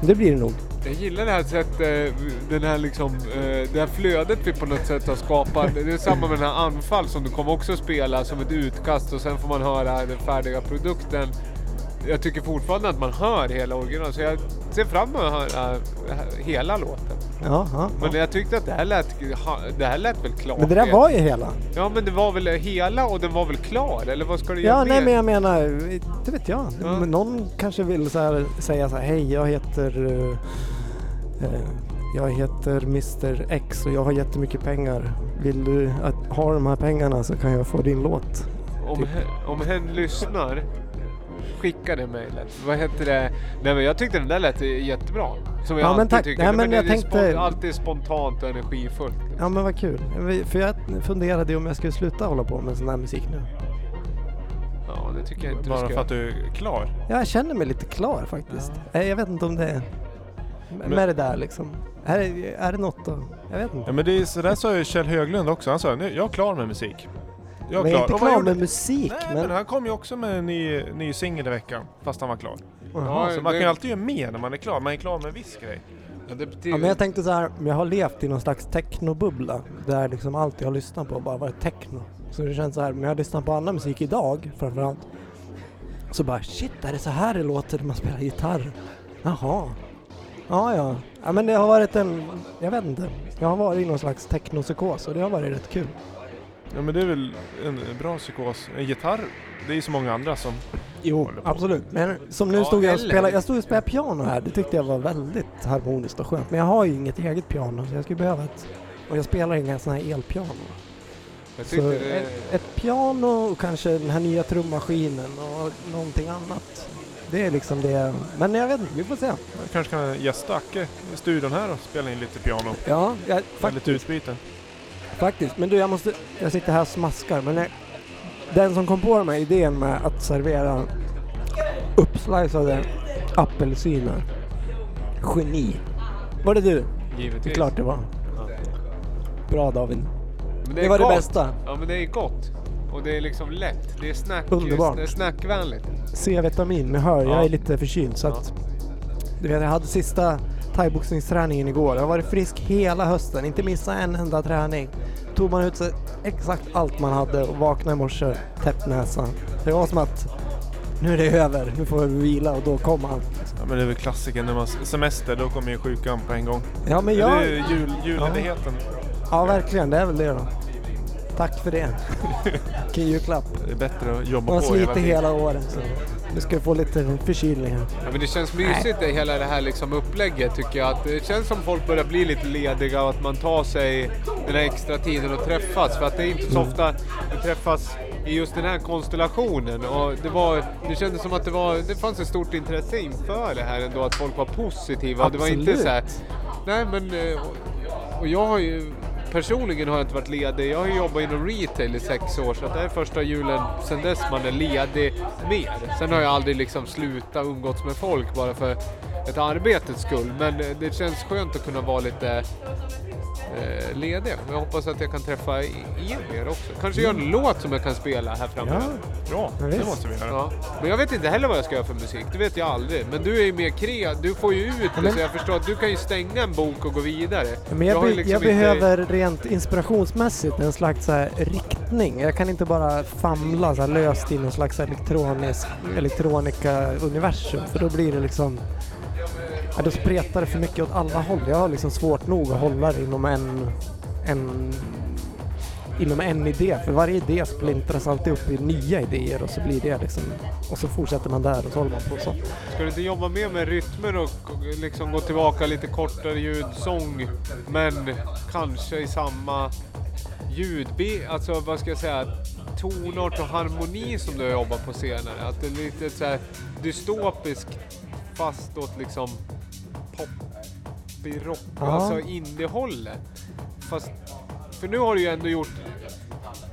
Det blir det nog. Jag gillar det här sättet, den här liksom, eh, det här flödet vi på något sätt har skapat. Det är samma med den här anfall som du kommer också spela som ett utkast och sen får man höra den färdiga produkten. Jag tycker fortfarande att man hör hela originalet så jag ser fram emot att höra hela låten. Ja, ja, Men ja. jag tyckte att det här lät, det här lät väl klart. Men det där var ju hela. Ja men det var väl hela och den var väl klar eller vad ska du Ja, göra nej mer? men jag menar, det vet jag. Ja. Men Någon kanske vill så här, säga så här, hej jag heter eh, eh, jag heter Mr X och jag har jättemycket pengar. Vill du att, ha de här pengarna så kan jag få din låt. Om, Typ. hen, om hen lyssnar, skicka det mejlet. Vad heter det? Nej men jag tyckte den där lät jättebra. Som jag Ja, men alltid tack. tycker. Nej, men det jag tänkte- spon- alltid spontant och energifullt. Ja men vad kul. För jag funderade om jag skulle sluta hålla på med sån här musik nu. Ja, det tycker jag inte Bara du ska för att du är klar? Ja, jag känner mig lite klar faktiskt. Eh, Jag vet inte om det är med Men- det där liksom. Är det, är det något då? Jag vet inte. Ja men det är, så där sa ju Kjell Höglund också. Han sa nu, jag är klar med musik. Jag Men är inte Och vad klar med musik. Nej, men... han kom ju också med en ny, ny singel i veckan, fast han var klar. Jaha, så man det- kan ju alltid göra mer när man är klar. Man är klar med en viss grej. Ja, det Ja, men jag tänkte så här, jag har levt i någon slags technobubbla där liksom allt jag har lyssnat på bara varit techno. Så det känns så här, men jag har lyssnat på annan musik idag framförallt. Så bara shit, är det så här det låter när man spelar gitarr? Jaha. Ja, ja. Ja, men det har varit en, jag vet inte. Jag har varit i någon slags technopsykos och det har varit rätt kul. Ja men det är väl en bra psykos. En gitarr, det är ju så många andra som Jo, absolut. Men som nu Ja, stod jag och spelade, jag stod och spelade piano här. Det tyckte jag var väldigt harmoniskt och skönt. Men jag har ju inget eget piano så jag skulle behöva ett, och jag spelar inga sådana här elpiano. Så det... ett, ett piano och kanske den här nya trummaskinen och någonting annat. Det är liksom det. Men jag vet inte, vi får se. Jag kanske kan gästa Acke i studion här och spela in lite piano. Ja, jag, faktiskt. lite utbyte. Faktiskt. Men du, jag måste... Jag sitter här och smaskar. Men jag, den som kom på den här idén med att servera uppsliceade apelsiner. Geni. Var det du? Givetvis. Det är klart det var. Bra David. Men Det, är var gott. det bästa. Ja men det är gott. Och det är liksom lätt. Det är snack, Underbart. Det är snackvänligt. C-vitamin, ni hör, jag Ja. är lite förkyld så att... Du vet, jag hade sista thaiboxningsträningen igår. Jag har varit frisk hela hösten, inte missat en enda träning. Tog man ut sig exakt allt man hade och vaknade i morse täppt näsan. Det var som att nu är det över, nu får jag vila och då kom allt. Ja men det är väl klassiken när man semester, då kommer ju sjukan på en gång. Ja, men jag- Det är ju jul, julledigheten. Ja, verkligen, det är väl det då. Tack för det. Vilken julklapp. Det är bättre att jobba Man på sliter tiden. hela året så nu ska jag få lite förkylning här. Ja, men det känns mysigt det, hela det här liksom upplägget tycker jag. Att det känns som folk börjar bli lite lediga och att man tar sig den här extra tiden att träffas. För att det är inte så Mm. ofta vi träffas i just den här konstellationen. Och det, var, det kändes som att det, var, det fanns ett stort intresse inför det här ändå. Att folk var positiva. Och Det var inte Absolut. så här, nej men... eh, Och, och jag har ju... Personligen har jag inte varit ledig. Jag har ju jobbat inom retail i sex år så det är första julen sedan dess man är ledig mer. Sen har jag aldrig liksom slutat umgås med folk bara för ett arbetets skull. Men det känns skönt att kunna vara lite eh, ledig. Jag hoppas att jag kan träffa er mer också. Kanske göra en låt som jag kan spela här framöver. Ja, men det visst. måste vi göra. Ja. Men jag vet inte heller vad jag ska göra för musik, det vet jag aldrig. Men du är ju mer kreativ, du får ju ut det men- så jag förstår att du kan ju stänga en bok och gå vidare. Men jag, ju be- liksom jag inte- behöver rent inspirationsmässigt en slags så här, riktning. Jag kan inte bara famla så här, löst i någon slags elektronisk, elektronika-universum för då blir det liksom ja, då spretar det för mycket åt alla håll. Jag har liksom svårt nog att hålla det inom en, en inom en idé. För varje idé splintras alltid upp i nya idéer och så blir det liksom och så fortsätter man där och så håller man på så. Ska du inte jobba mer med rytmer och liksom gå tillbaka lite kortare ljudsång men kanske i samma ljudbild, alltså vad ska jag säga, tonart och harmoni som du har jobbat på senare. Att det är lite så här dystopiskt fast åt liksom poppig rock, Ja. alltså indiehållet. Fast, för nu har du ju ändå gjort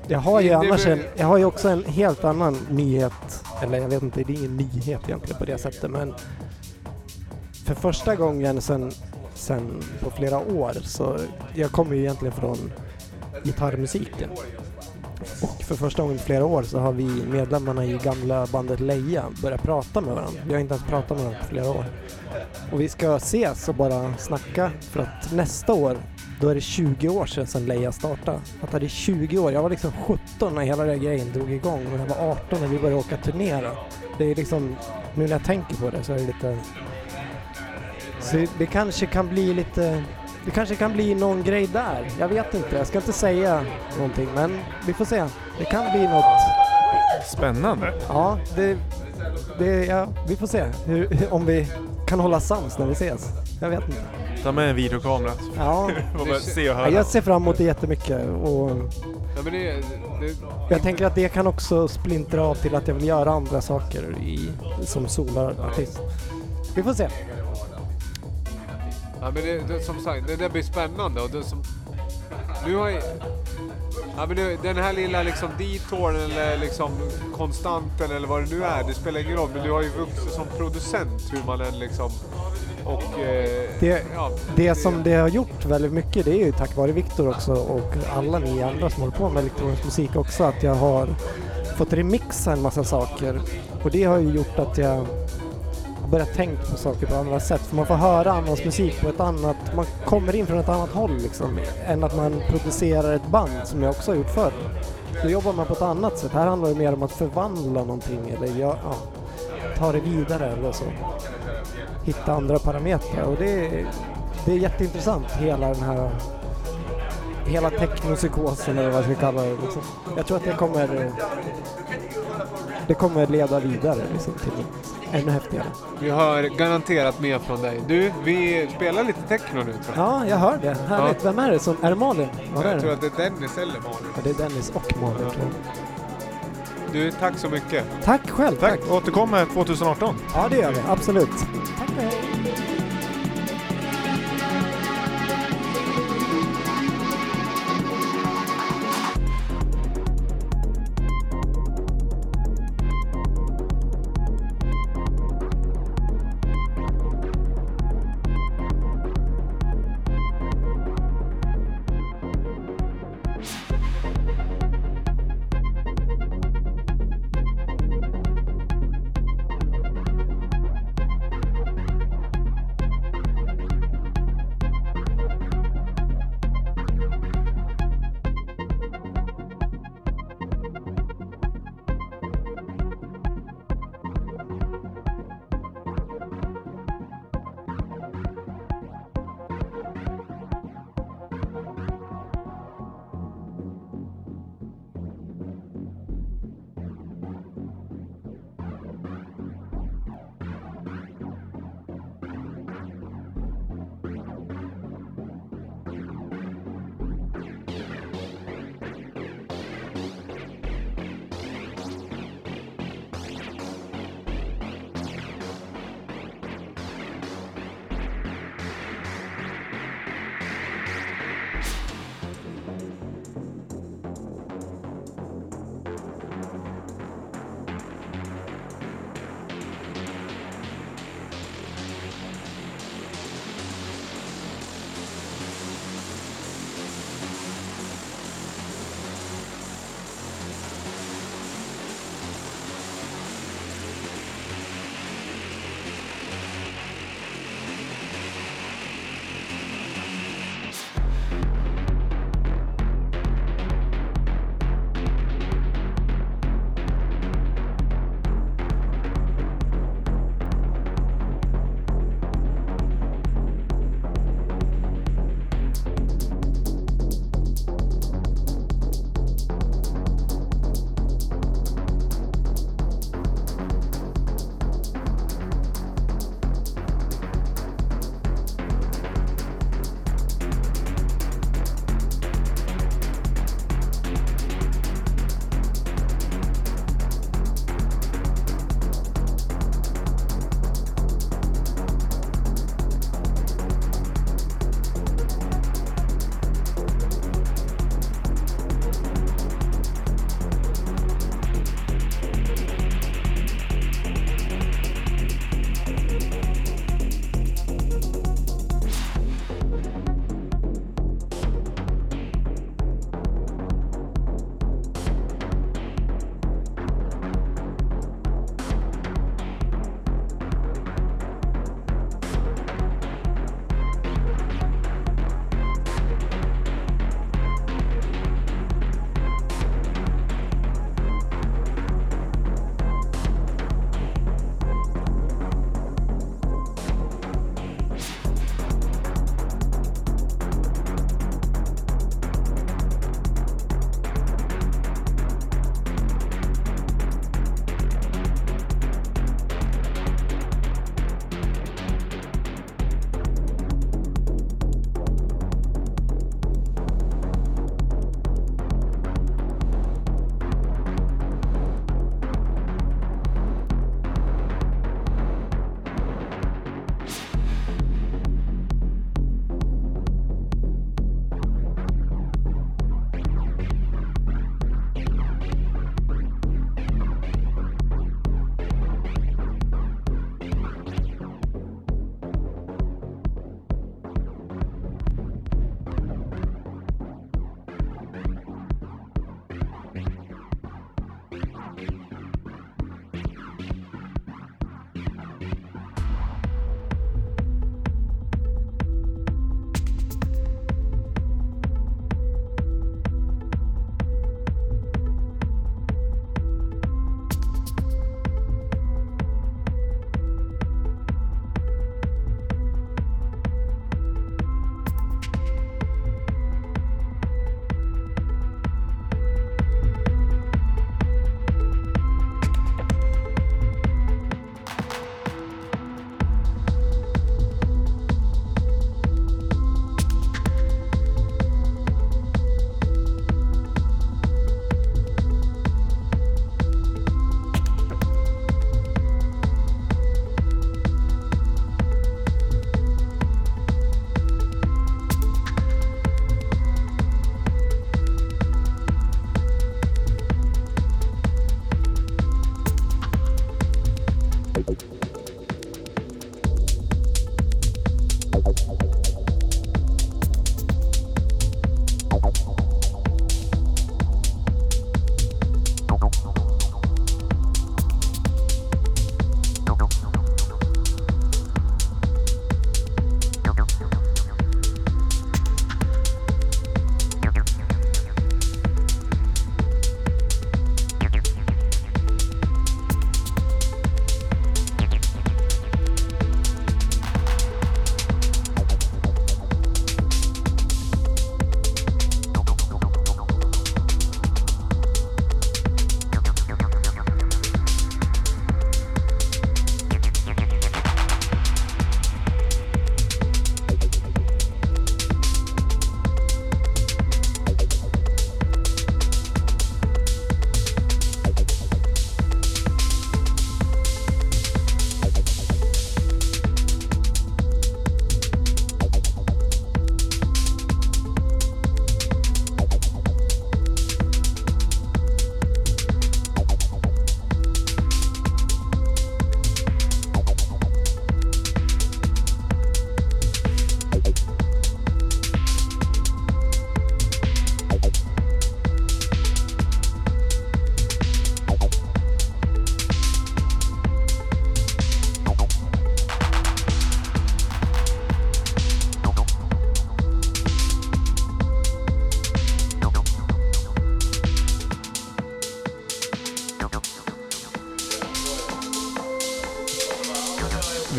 Jag har ju annars en, jag har ju också en helt annan nyhet, eller jag vet inte, det är ingen nyhet egentligen på det sättet, men för första gången sen, sen på flera år så, jag kommer ju egentligen från gitarrmusiken. För första gången på flera år så har vi medlemmarna i gamla bandet Leia börjat prata med varandra. Vi har inte ens pratat med varandra på flera år. Och vi ska ses och bara snacka för att nästa år då är det 20 år sedan, sedan Leia startade. Att det är 20 år. Jag var liksom 17 när hela den grejen drog igång och jag var 18 när vi började åka turnera. Det är liksom, nu när jag tänker på det så är det lite... Så det kanske kan bli lite... Det kanske kan bli någon grej där. Jag vet inte. Jag ska inte säga någonting men vi får se. Det kan bli något... Spännande. Ja, det... det ja, vi får se hur, om vi kan hålla sams när vi ses. Jag vet inte. Ta med en videokamera. Ja. Se och Ja, höra. jag ser fram emot det jättemycket och Ja, men det, det, jag tänker att det kan också splintra av till att jag vill göra andra saker i, som solartist. Vi får se. Ja men det, det, som sagt, det där blir spännande och det som... Nu har. Ja men det, den här lilla liksom detouren eller liksom konstanten eller vad det nu är, det spelar ingen roll. Men du har ju vuxit som producent hur man än liksom... Och... Eh, Det, ja, det som det har gjort väldigt mycket det är ju tack vare Viktor också och alla ni andra som håller på med elektronisk musik också att jag har fått remixa en massa saker och det har ju gjort att jag börjat tänka på saker på andra sätt för man får höra annans musik på ett annat, man kommer in från ett annat håll liksom än att man producerar ett band som jag också har gjort förr. Då jobbar man på ett annat sätt. Här handlar det mer om att förvandla någonting eller ja, ja, ta det vidare eller så. Hitta andra parametrar och det är, det är jätteintressant hela den här hela technopsykosen eller vad jag ska kalla det. Liksom. Jag tror att det kommer det kommer leda vidare liksom, till något ännu häftigare. vi hör garanterat mer från dig. Du, vi spelar lite techno nu tror jag. Ja, jag hör det. Härligt. Vem är det som... Är det Malin? Är jag tror det? att det är Dennis eller Malin. Ja, det är Dennis och Malin tror jag. Du, tack så mycket. Tack själv. Tack. Återkommer 2018. Ja, det gör vi. Absolut. Tack och hej.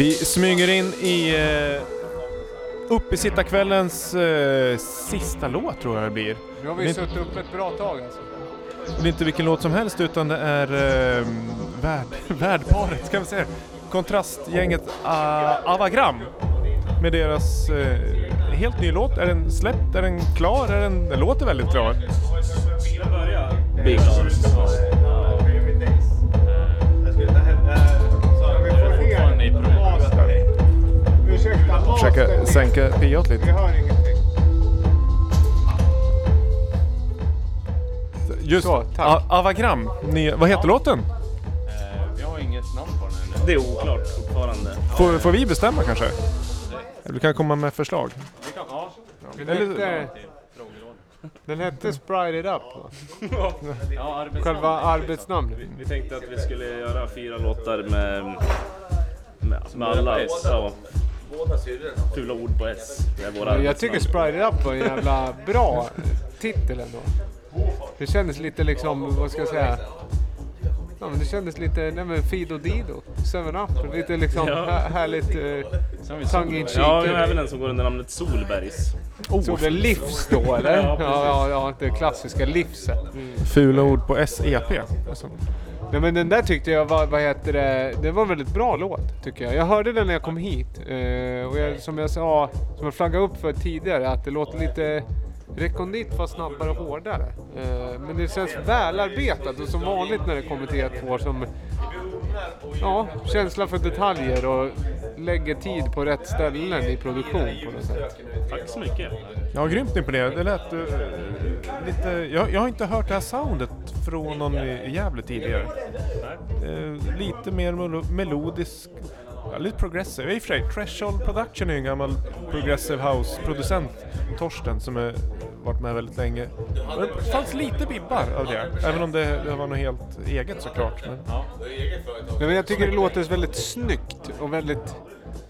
Vi smyger in i uh, uppesittarkvällens uh, sista låt tror jag det blir. Nu har vi är- suttit upp ett bra tag alltså. Det är inte vilken låt som helst utan det är uh, värd, värdparet, ska vi säga. Kontrastgänget uh, Avagram. Med deras eh, helt ny låt. Är den släppt? Är den klar? Är den, den låter väldigt klar. Big Försöka sänka piot lite. Vi hör ingenting. Just Så, tack. A- Avagram. Nya, vad heter låten? Eh, vi har inget namn på den ännu. Det är oklart fortfarande. Får, får vi bestämma kanske? Du kan komma med förslag. Vi kan, ja. Den Eller- hette, den hette Sprite It Up va? Ja, arbetsnamn. Själva arbetsnamnet. Vi, vi tänkte att vi skulle göra fyra låtar med, med, med börjar på alla S. ja, fula ord på S. Det är våra Jag tycker. Sprite It Up var en jävla bra titel ändå. Det kändes lite liksom, vad ska jag säga? Ja, men det kändes lite, nej men Fido Dido, 7-Up, lite liksom Ja. här, härligt eh, tongue in Ja, vi har även en som går under namnet Solbergs. Så det är livs då eller? Ja, Ja, ja, ja, det klassiska livset. Fula ord på SEP. Alltså. Nej men den där tyckte jag var, vad heter det, det var en väldigt bra låt tycker jag. Jag hörde den när jag kom hit. Eh, och jag, som jag sa, som jag flaggade upp för tidigare, att det låter lite rekondit fast snabbare och hårdare. Eh, men det känns välarbetat och som vanligt när det kommer till ett år som Ja, känsla för detaljer och lägger tid på rätt ställen i produktion på något sätt. Tack så mycket. Ja, grymt imponerad. Det lät eh, lite... Jag, jag har inte hört det här soundet från någon i Gävle tidigare. Eh, lite mer melo- melodisk. Ja, lite progressive. I och för sig, Threshold Production är ju en gammal progressive house-producent. Torsten som har varit med väldigt länge. Men det fanns lite bibbar av det. Även om det, det var något helt eget såklart. Men... Nej, men jag tycker det låter väldigt snyggt och väldigt...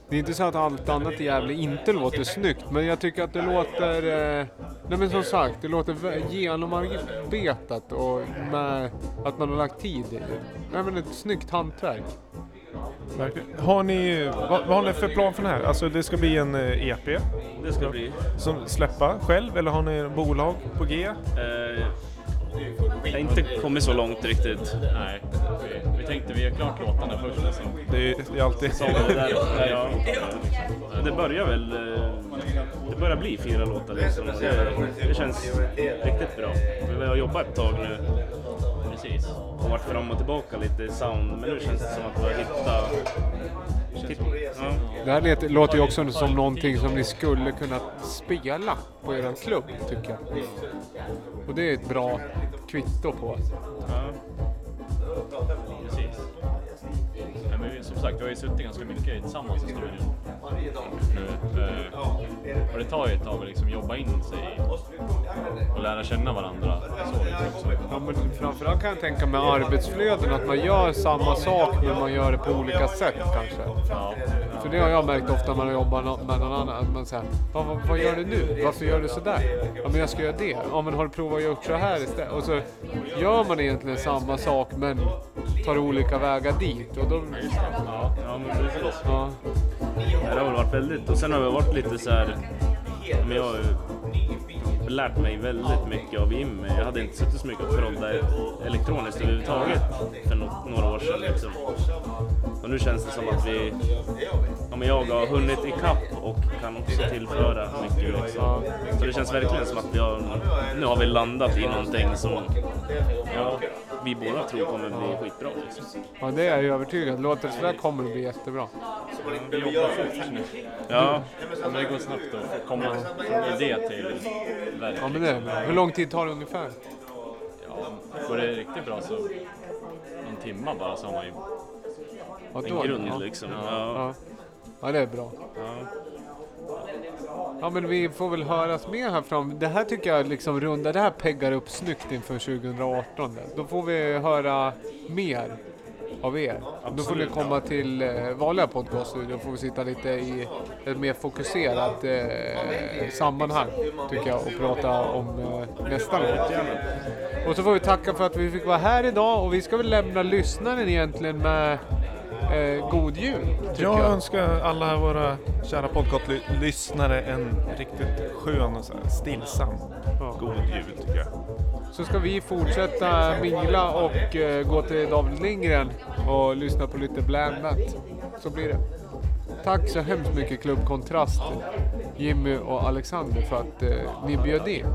Det är inte så att allt annat i Gävle inte låter snyggt, men jag tycker att det låter... Eh, nej men som sagt, det låter genomarbetat och med att man har lagt tid i det. Nej men ett snyggt hantverk. Har ni, vad, vad har ni för plan för den här? Alltså det ska bli en eh, EP? Det ska bli. Som släppa själv eller har ni bolag på G? Eh, jag har inte kommit så långt riktigt. Nej, vi, tänkte vi gör klart låtarna först. Alltså. Det är, det är alltid Så det, där, ja, det börjar väl... eh, Det börjar bli fyra låtar liksom. Det, det känns riktigt bra. Vi har jobbat ett tag nu. Precis. Och varit fram och tillbaka lite i sound. Men nu känns det som att vi har hittat... Ja. Det här låter- låter ju också som någonting som ni skulle kunna spela på er klubb, tycker jag. Och det är ett bra kvitto på. Ja. Sagt, vi har ju suttit ganska mycket tillsammans i studion nu. Eh, och det tar ju ett tag att liksom jobba in sig och lära känna varandra. Så liksom. Ja, men framförallt kan jag tänka med arbetsflöden att man gör samma sak men man gör det på olika sätt kanske. Ja. För det har jag märkt ofta när man jobbar med någon annan. Att man säger, vad, vad, vad gör du nu? Varför gör du sådär? Ja men jag ska göra det. Ja men har du provat att göra så här istället? Och så gör man egentligen samma sak men tar olika vägar dit. Och då... Ja, ja men precis. Ja. Det har väl varit väldigt, och sen har det varit lite så här, men jag har ju lärt mig väldigt mycket av Jimmy. Jag hade inte suttit så mycket och proddat elektroniskt överhuvudtaget för nå- några år sedan. Liksom. Och nu känns det som att vi, ja, men jag har hunnit ikapp och kan också tillföra mycket. Liksom. Så det känns verkligen som att vi har, nu har vi landat i någonting som ja, vi båda tror kommer bli skitbra. Liksom. ja, det är jag övertygad. Låter det sådär kommer det bli jättebra. Vi jobbar fort nu. Ja. Men det går snabbt att komma från idé till verk. Ja men det är bra. Hur lång tid tar det ungefär? Ja, går det riktigt bra så någon timma bara så har man ju En då- grund ja. liksom. Ja. Ja. ja, det är bra. Ja men vi får väl höras mer här fram. Det här tycker jag liksom rundar, det här peggar upp snyggt inför 2018. Då får vi höra mer av er. Då får ni Absolut. komma till eh, vanliga podcaststudion. Då får vi sitta lite i ett mer fokuserat eh, sammanhang tycker jag och prata om eh, nästa låt. Och så får vi tacka för att vi fick vara här idag och vi ska väl lämna lyssnaren egentligen med eh, god jul. Jag jag. önskar alla våra kära podcastlyssnare en riktigt skön och stillsam god jul tycker jag. Så ska vi fortsätta mingla och eh, gå till David Lindgren och lyssna på lite blandat. Så blir det. Tack så hemskt mycket Klubb Kontrast, Jimmy och Alexander för att eh, ni bjöd in.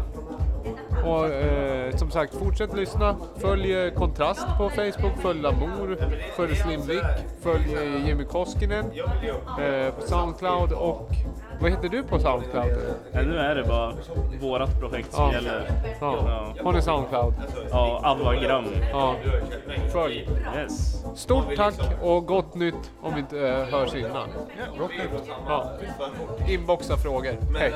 Och eh, som sagt, fortsätt lyssna. Följ eh, Kontrast på Facebook, följ Lamour, följ Slim Vic, följ eh, Jimmy Koskinen eh, på Soundcloud och vad heter du på Soundcloud? Ja, nu är det bara vårat projekt som Ja. gäller. Ja. Har ni Soundcloud? Ja, Avagram. Ja. Följ. Yes. Stort tack och gott nytt om vi inte eh, hörs innan. Ja, gott nytt. Ja. Inboxa frågor. Hej.